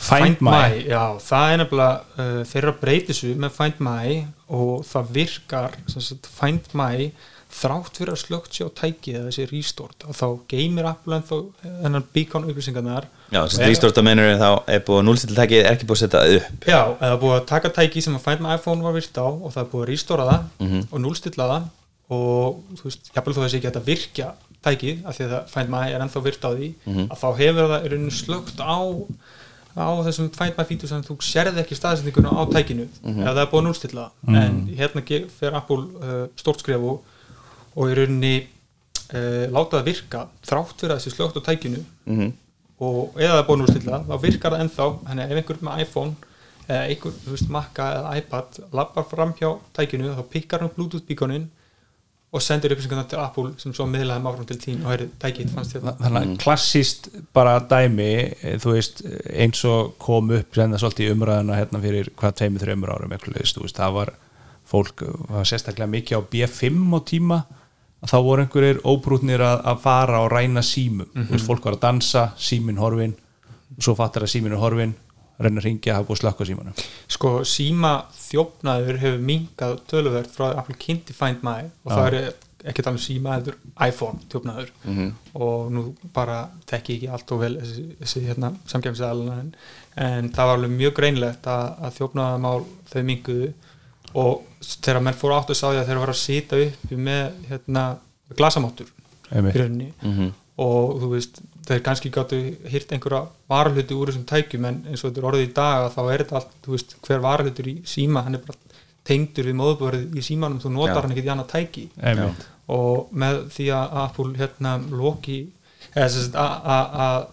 Find My. Já, það er nefnilega uh, þeirra breytir svo með Find My og það virkar sagt, Find My þrátt fyrir að slögt sér á tækið eða þessi restort og þá geymir Apple en þá þennan beacon upplýsingarnar. Já, Og þess ef- að restort að mennur þá er búið að núlstiltækið er ekki búið að setja upp. Já, eða búið að taka tæki sem að Find My iPhone var virt á og það er búið að restora það og núlstilla það og þú veist, jafnvel þó þessi ekki að virkja tækið af því að Find My er ennþá virt á því að þá hefur það slögt á á þessum Find My feature sem þú sérði ekki staðsendinguna á tækinu ef það er búið að núlstilla það en hérna fer Apple uh, stort skref og, og í rauninni uh, láta það virka þrátt fyrir að þessi slögt á tækinu. Mhm. og eða það er búin úrstilla þá virkar það ennþá, þannig að ef einhver með iPhone eða einhver, þú veist, Maca eða iPad lappar fram hjá tækinu þá pikkar hann Bluetooth bíkonin og sendir upplýsingarna til Apple sem svo miðlaði áfram til þín. Og heyrðu, tækið fannst þér það? Þannig að klassíst bara dæmi eh, þú veist, eins og kom upp sem það svolítið í umræðuna hérna fyrir hvað tveimur, þreimur árum eitthvað þú veist, það var fólk var sérstaklega mikið á B5 á tíma að þá voru einhverjir óbrútnir að, að fara og ræna símum. Þú veist, fólk var að dansa, símin horfin og svo fattar að símin er horfin reyna að ringja, að slökka símanum. Sko síma þjófnaður hefur minkað töluvert frá Apple kynnti Find My og það er ekki tala um síma heldur iPhone þjófnaður. Og nú bara tekki ekki allt og vel þessi, þessi hérna, samkjæmsæðalina en, en það var alveg mjög greinlegt að, að þjófnaðamál þau minkuðu og þegar menn fóru átt að sá því að þeir voru að sita upp með hérna, glasamáttur í rauninni. Og þú veist, þeir kannski gáttu hýrt einhverja varahluti úr þessum tækjum en eins og þetta er orðið í dag að þá er þetta allt, þú veist, hver varahlutur í síma hann er bara tengdur við móðbörið í símanum, þú notar Já. hann ekkert í annað tæki Einmitt. og með því að Apple hérna loki að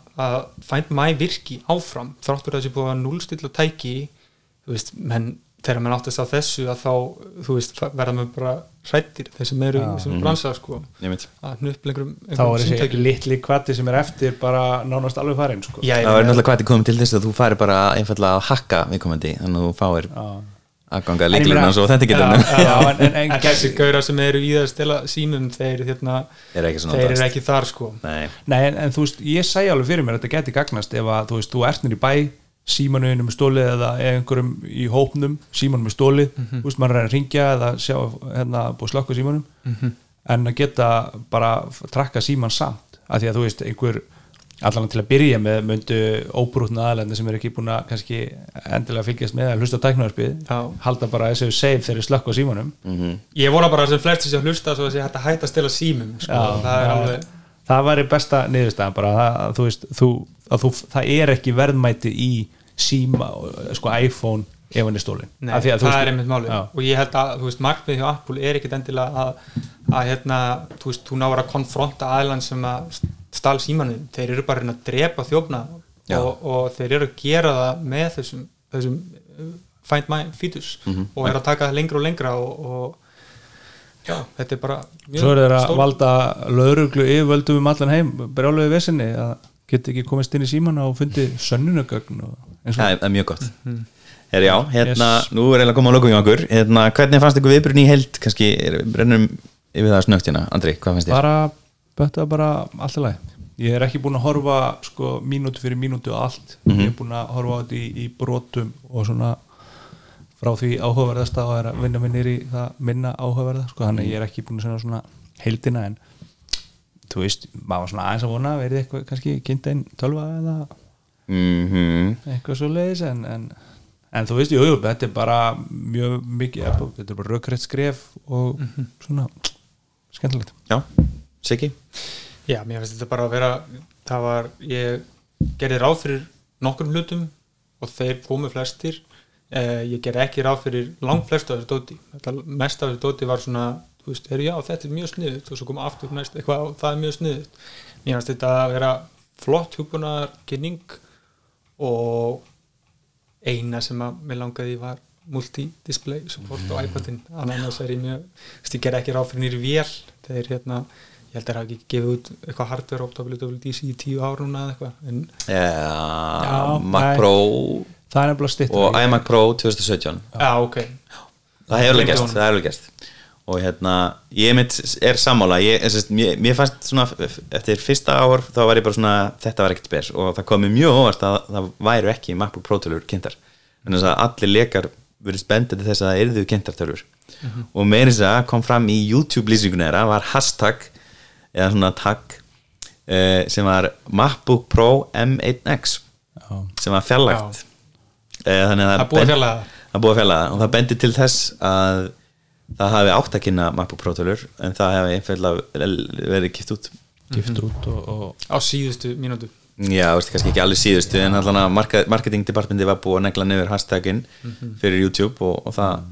Find My virki áfram þráttur að þessi búið að núlstilla tæki þú veist, menn þegar mann áttast á þessu að þá, þú veist, verða með bara hrættir þeir sem eru í þessum bransa sko, Ég veit að hnuppla einhverjum, þá er þessi litli kvati sem er eftir bara nánast alveg farin sko. Já, Það er náttúrulega hvað til komið til þess að þú færi bara einfallega að hakka viðkomandi þannig að þú fáir aðganga líklegum meina- og svo þetta getur en, en, en, þessi gauðra sem eru í það að stela símum þeir, hérna, er ekki þeir eru ekki þar sko. Nei, Nei, en, en þú veist, ég segi alveg fyrir mér að þetta geti gagnast ef að, þú veist, þú ert nýr í bæ símanuðinu með stólið eða einhverjum í hópnum, símanum með stólið þú veist, maður er að ringja eða sjá hérna, búið slökku símanum. En að geta bara trakka síman samt, af því að þú veist, einhver allan til að byrja með myndu óbrútna aðlenda sem er ekki búin að kannski endilega fylgjast með að hlusta á tæknarspið halda bara þessu save þegar þeir slökku símanum. Ég vona bara sem flest sem hlusta svo að að hætta að stela símum sko. Já, það er alveg það væri besta niðurstaðan bara að, að, þú veist, þú, að þú, það er ekki verðmæti í síma, sko iPhone ef hann er stólin Nei, Af því að, þú það veist, er einmitt málið. Já, og ég held að, þú veist, markmið hjá Apple er ekkit endilega að, að hérna, þú veist, þú náður að konfronta aðlan sem að stál símanum þeir eru bara að drepa þjófna og, og þeir eru að gera það með þessum, þessum uh, find my fetus Mhm. og eru að taka það lengra og lengra og, og já, þetta er bara mjög svo er þeir að stór- valda lauruglu yfirvöldum um allan heim brjáluðu vesinni að geta ekki komist inn í símana og fundi sönnunagögn og eins og það er- mjög gott. Er já, hérna, Yes. nú er eiginlega að koma að lokum hjá okkur. Hérna, hvernig fannst ykkur viðbrun í held kannski, er- rennum yfir það snögt hérna. Andri, hvað fannst þér? bara, þetta er bara alltaf læg ég er ekki búin að horfa sko mínútu fyrir mínútu á allt. Mhm. ég er búin að horfa á þetta í, í brotum og svona frá því áhugaverðasta og er að vinna minnir í það minna áhugaverða sko. Þannig að ég er ekki búin að segja svona heildina en þú veist, maður var svona aðeins að vona verið eitthvað kannski kynnta einn tölva eða Mm eitthvað svo leiðis en, en, en þú veist, jú, jú, þetta er bara mjög mikið, þetta er bara rökrætt skref og svona skemmtilegt. Já, Siggi? Já, mér finnst þetta bara að vera það var, ég gerði ráð fyrir nokkrum hlutum og þeir komu flestir. Eh, ég gerði ekki ráð fyrir langt flestu af þessu dóti. Þetta mest af þessu dóti var svona þú veist, er, já, þetta er mjög sniðut og svo koma aftur næst eitthvað og það er mjög sniðut mér finnst þetta að vera flott hugbúnaðar kynning og eina sem að mér langaði var multi-display support á iPadin. Annars er ég mjög, þú veist, ég ger ekki ráð fyrir nýri vél þegar hérna ég held að það hafi ekki gefið út eitthvað hardware WWDC í tíu ár núna eða eitthvað en ja, Já, Mac. Pro það er og iMac Pro 2017 já, ok, það hefur alveg Gleymdi og hérna, ég mitt er sammála. Ég, sest, mér, mér fannst svona eftir fyrsta ár þá var ég bara svona þetta var ekkert spes. Og það kom mér mjög óvart að það væru ekki MacBook Pro tölur kynntar. En þess að allir lekar verið spendið til þess að það yrðu kynntar tölur. Og með þess að kom fram í YouTube lýsingunni þeirra var hashtag eða svona tag eh, sem var MacBook Pro M1X Já. sem var fjarlagt eh, þannig að það búið að fjalla það. Og það bendir til þess að það hafi átt að kynna MacBook Pro tölur en það hefði einfallega verið kipt út. Giftur út og, og á síðustu mínútu. Já, veist, kannski ekki allir síðustu en allan að marka, marketing departmenti var búið að negla niður hashtaginn fyrir YouTube og, og það,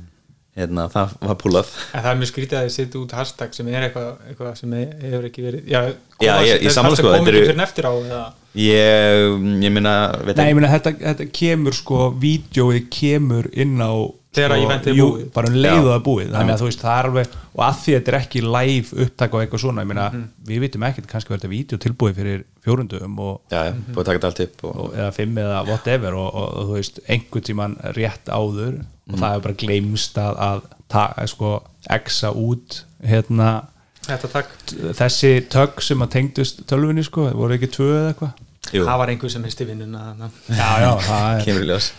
hérna, það var púlað en það er mjög skrítið að þið setja út hashtag sem er eitthvað, eitthvað sem hefur ekki verið já, Já, ég- ég sammála, sko, er eru- fyrir eftir á eða? Ég, ég minna veit Nei, ég ekki, meina þetta, þetta kemur sko vídjóið kemur inn á Þegar sko, eventið er jú, búið. bara um leiðu að búið. Þannig að þú veist það er alveg og að því að þetta er ekki live upptak og eitthvað svona ég meina Mhm. við vitum ekkert kannski verður þetta vídeo tilbúið fyrir fjórundum og, já, já, búið að taka þetta allt upp og, og, eða fimm eða whatever og, þú veist einhvern tíman rétt áður. Og það er bara gleymst að, að ta, sko, exa út hérna þessi tögg sem að tengdust tölvunni sko, voru ekki tvö eða eitthvað jú, það var einhver sem misti vinnuna þarna. já, já, það er kemur í ljós.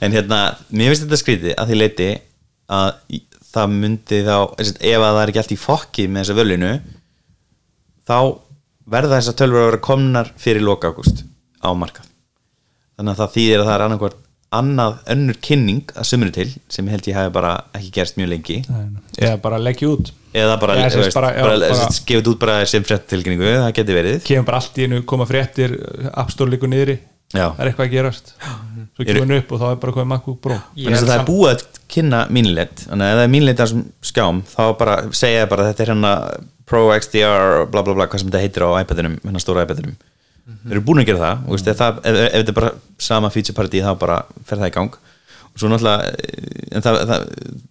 En hérna, mér finnst þetta skrítið að því leiti að það myndi þá ef að það er ekki allt í fokki með þessa völinu þá verða þessar tölfur að vera komnar fyrir loka ágúst á markað. Þannig að það þýðir að það er annarkvort annað önnur kynning að sumri til sem held ég hafi bara ekki gerst mjög lengi. Eða bara leggja út. Eða bara, sem bara- bara, bara, gefið út bara sem frett tilkynningu, það geti verið. Kemur bara allt í einu koma fréttir appstórleiku niðri. Já. það er eitthvað að gerast. Svo kemur hann upp og þá er bara komið Pro. Ég Þannig að það er búið að kynna mínilet þannig að ef það er mínilet að þessum skjám þá bara segja ég bara þetta er hérna Pro XDR bla bla bla hvað sem þetta heitir á iPadinum, hérna stóra iPadinum þeir eru búin að gera það, og veist, ef, það ef, ef þetta er bara sama feature party þá bara fer það í gang. Og svo náttúrulega eh, en það, það,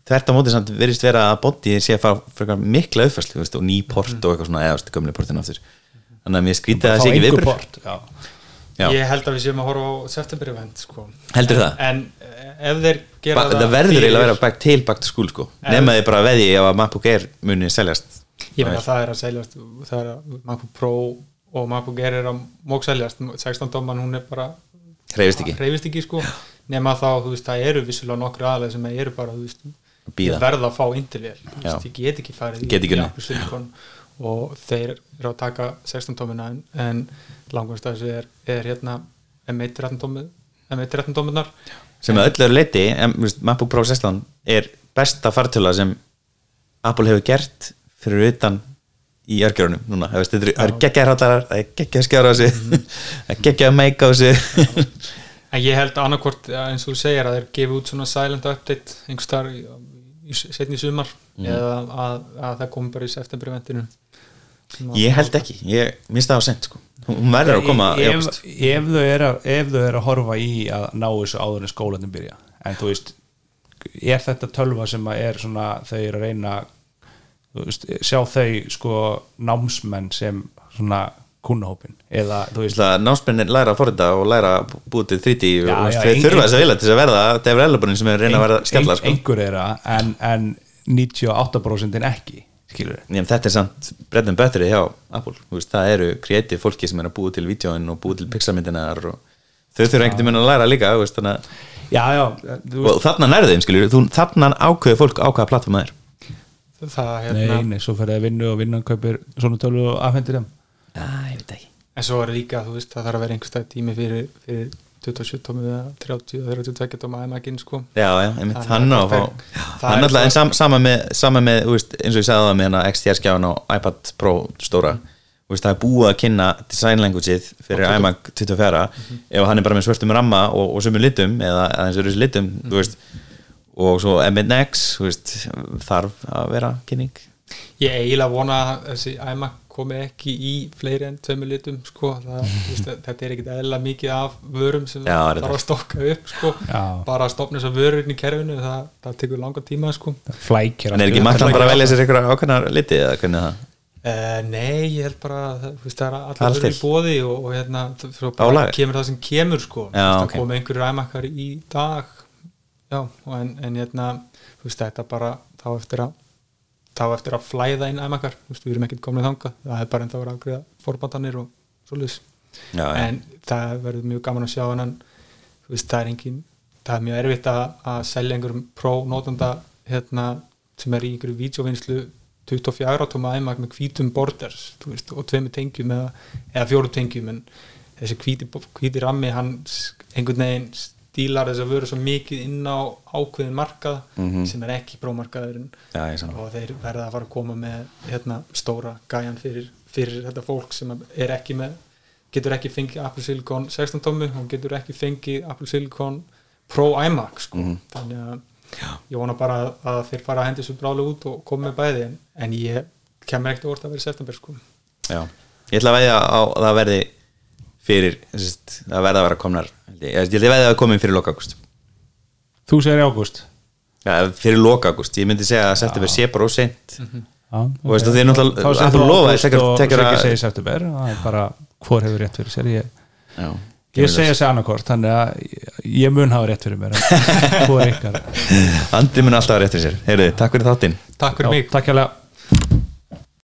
þvert á móti samt verist vera að body sé að frekar mikla auðfærslu og ný port og eitthvað svona eða veist, gömlega portin aftur. Þannig að mér skrítið að það sé ekki viðbröð já. Ég held að við séum að horfa á september event sko. heldur það? en eh, ef þeir gera Ba það verður eiginlega að vera back til back to school sko. En- nema þið bara veði ef að MacBook Air muni seljast. Ég meina það er að seljast það er að MacBook Pro og Air er að mók seljast 16 dóman hún er bara hreyfist ekki. Reyfist ekki sko. Nema þá, þú veist, það eru vissulega nokkru aðlega sem eru bara, þú veist Bíða. ég verð að fá veist, ég get ekki farið Get ekki í og þeir eru að taka 16 tómina en, langast að þessu er, er hérna M1 13 tómið M1 13 tóminar sem að öllu eru leiti MacBook Pro 16 er besta fartöla sem Apple hefur gert fyrir utan í örgjörunum núna, það veist, þetta eru- það eru geggjaðar hátarar það er geggjaðar skjára á sig það er geggjaðar meika á sig en ég held annarkvort, eins og þú segir að þeir gefi út svona silent update í, í, setni sumar Mhm. eða að, að það komi bara í september eventinu ég held ekki, ég minnst það á sent sko. hún verður að koma ef, ágúst. ef, þau er að, ef þau er að horfa í að ná þessu áður en skólanin byrja en þú veist er þetta tölva sem að er svona þau eru að reyna þú veist, sjá þau sko námsmenn sem svona kunnahópin eða þú veist Ætla, námsmennir læra að forrita og læra að búið til 3D og ein- þurfa þess að vilja til þess að verða developerin sem er reyna að verða skella sko. einhver er að en, en 98% ekki Nefn, þetta er samt and butter hjá Apple. Veist, það eru kreatív fólki sem er að búið til vídjóin og búið til pixelmyndinar og þau þurfa einhvern veginn að læra líka veist, þannig, að- og þarna nærðu þeim skilur þarna ákveður fólk á hvaða plattform það það Nei, hérna nei, svo fyrir að vinna og vinna kaupir svona tölvu og afhendir þeim. Já, ég veit ekki. En svo er líka, þú veist, það þarf að vera einhverstað tími fyrir, fyrir 27 tómið eða 30 eða 32 tóma iMac-in, sko. Já, já, einmitt, Þannig hann á að að fá það- er alltaf, en sam, sama með, sama með þú veist, eins og ég sagði það með hana XDR skjáin á iPad Pro stóra. Þú veist, það er búið að kynna design languageið fyrir iMac 24 ef hann er bara með svörtum ramma og, og sömur litum eða aðeins öðru litum þú veist, og svo M1X þú veist, þarf að vera kynning Ég eiginlega vona að þessi iMac komi ekki í fleiri en tveimur litum sko. það, þú veist, þetta er ekkit eðla mikið af vörum sem Já, þarf að stokka upp sko. Bara að stopna þessar vörur inn í kerfinu það, það tekur langa tíma sko. flækir En er ekki makkan bara að velja sér einhverja ákveðnar liti eða hvernig er það? Uh, nei, ég held bara að það, er allir verið í bóði og, og hérna, bara kemur það sem kemur sko, Já, það komið einhverju ræmakkar í dag já, en, en hérna þú veist, þetta bara þá eftir að þá eftir að flæða inn æmakkar þú veist, við erum ekkert komin þangað, það er bara enda að vera að greiða forbandanir og já. en það verður mjög gaman að sjá en þú veist, það er engin það er mjög erfitt að, að selja einhverjum pro-nótanda hérna, sem er í einhverju vídeovinnslu 24 átóma æmak með hvítum borders þú veist, og tveimur tengjum eða, eða fjórum tengjum en þessi hvíti, hvíti rammi hann einhvern veginn stílar þess að vera svo mikið inn á ákveðin markað Mhm. sem er ekki prómarkaðurinn og þeir verða að fara að koma með hérna, stóra gæjan fyrir, fyrir þetta fólk sem er ekki með getur ekki fengið Apple Silicon 16 tómu og getur ekki fengið Apple Silicon Pro iMac sko. Mhm. þannig að ég vona bara að, þeir fara að hendi svo brálega út og koma með bæði en, ég kemur ekkert orð að vera september sko. Já, ég ætla að veðja á að það verði fyrir, það verða að vera komnar held ég, ég ætla að veðja að komin fyrir loka ágúst. Þú segir í ágúst? Já, fyrir loka ágúst, ég myndi segja að september sé bara óseint Já, Og veistu, þið náttúrulega- lofaði, ágúst tekur- og að- segir september það er bara hvor hefur rétt fyrir sér. Ég, Já, ég segi þessi annarkort þannig að ég mun hafa rétt fyrir mér en hvor er ykkar. Andri mun alltaf að réttir sér. Heyrðu, takk fyrir þáttinn. Takk fyrir mig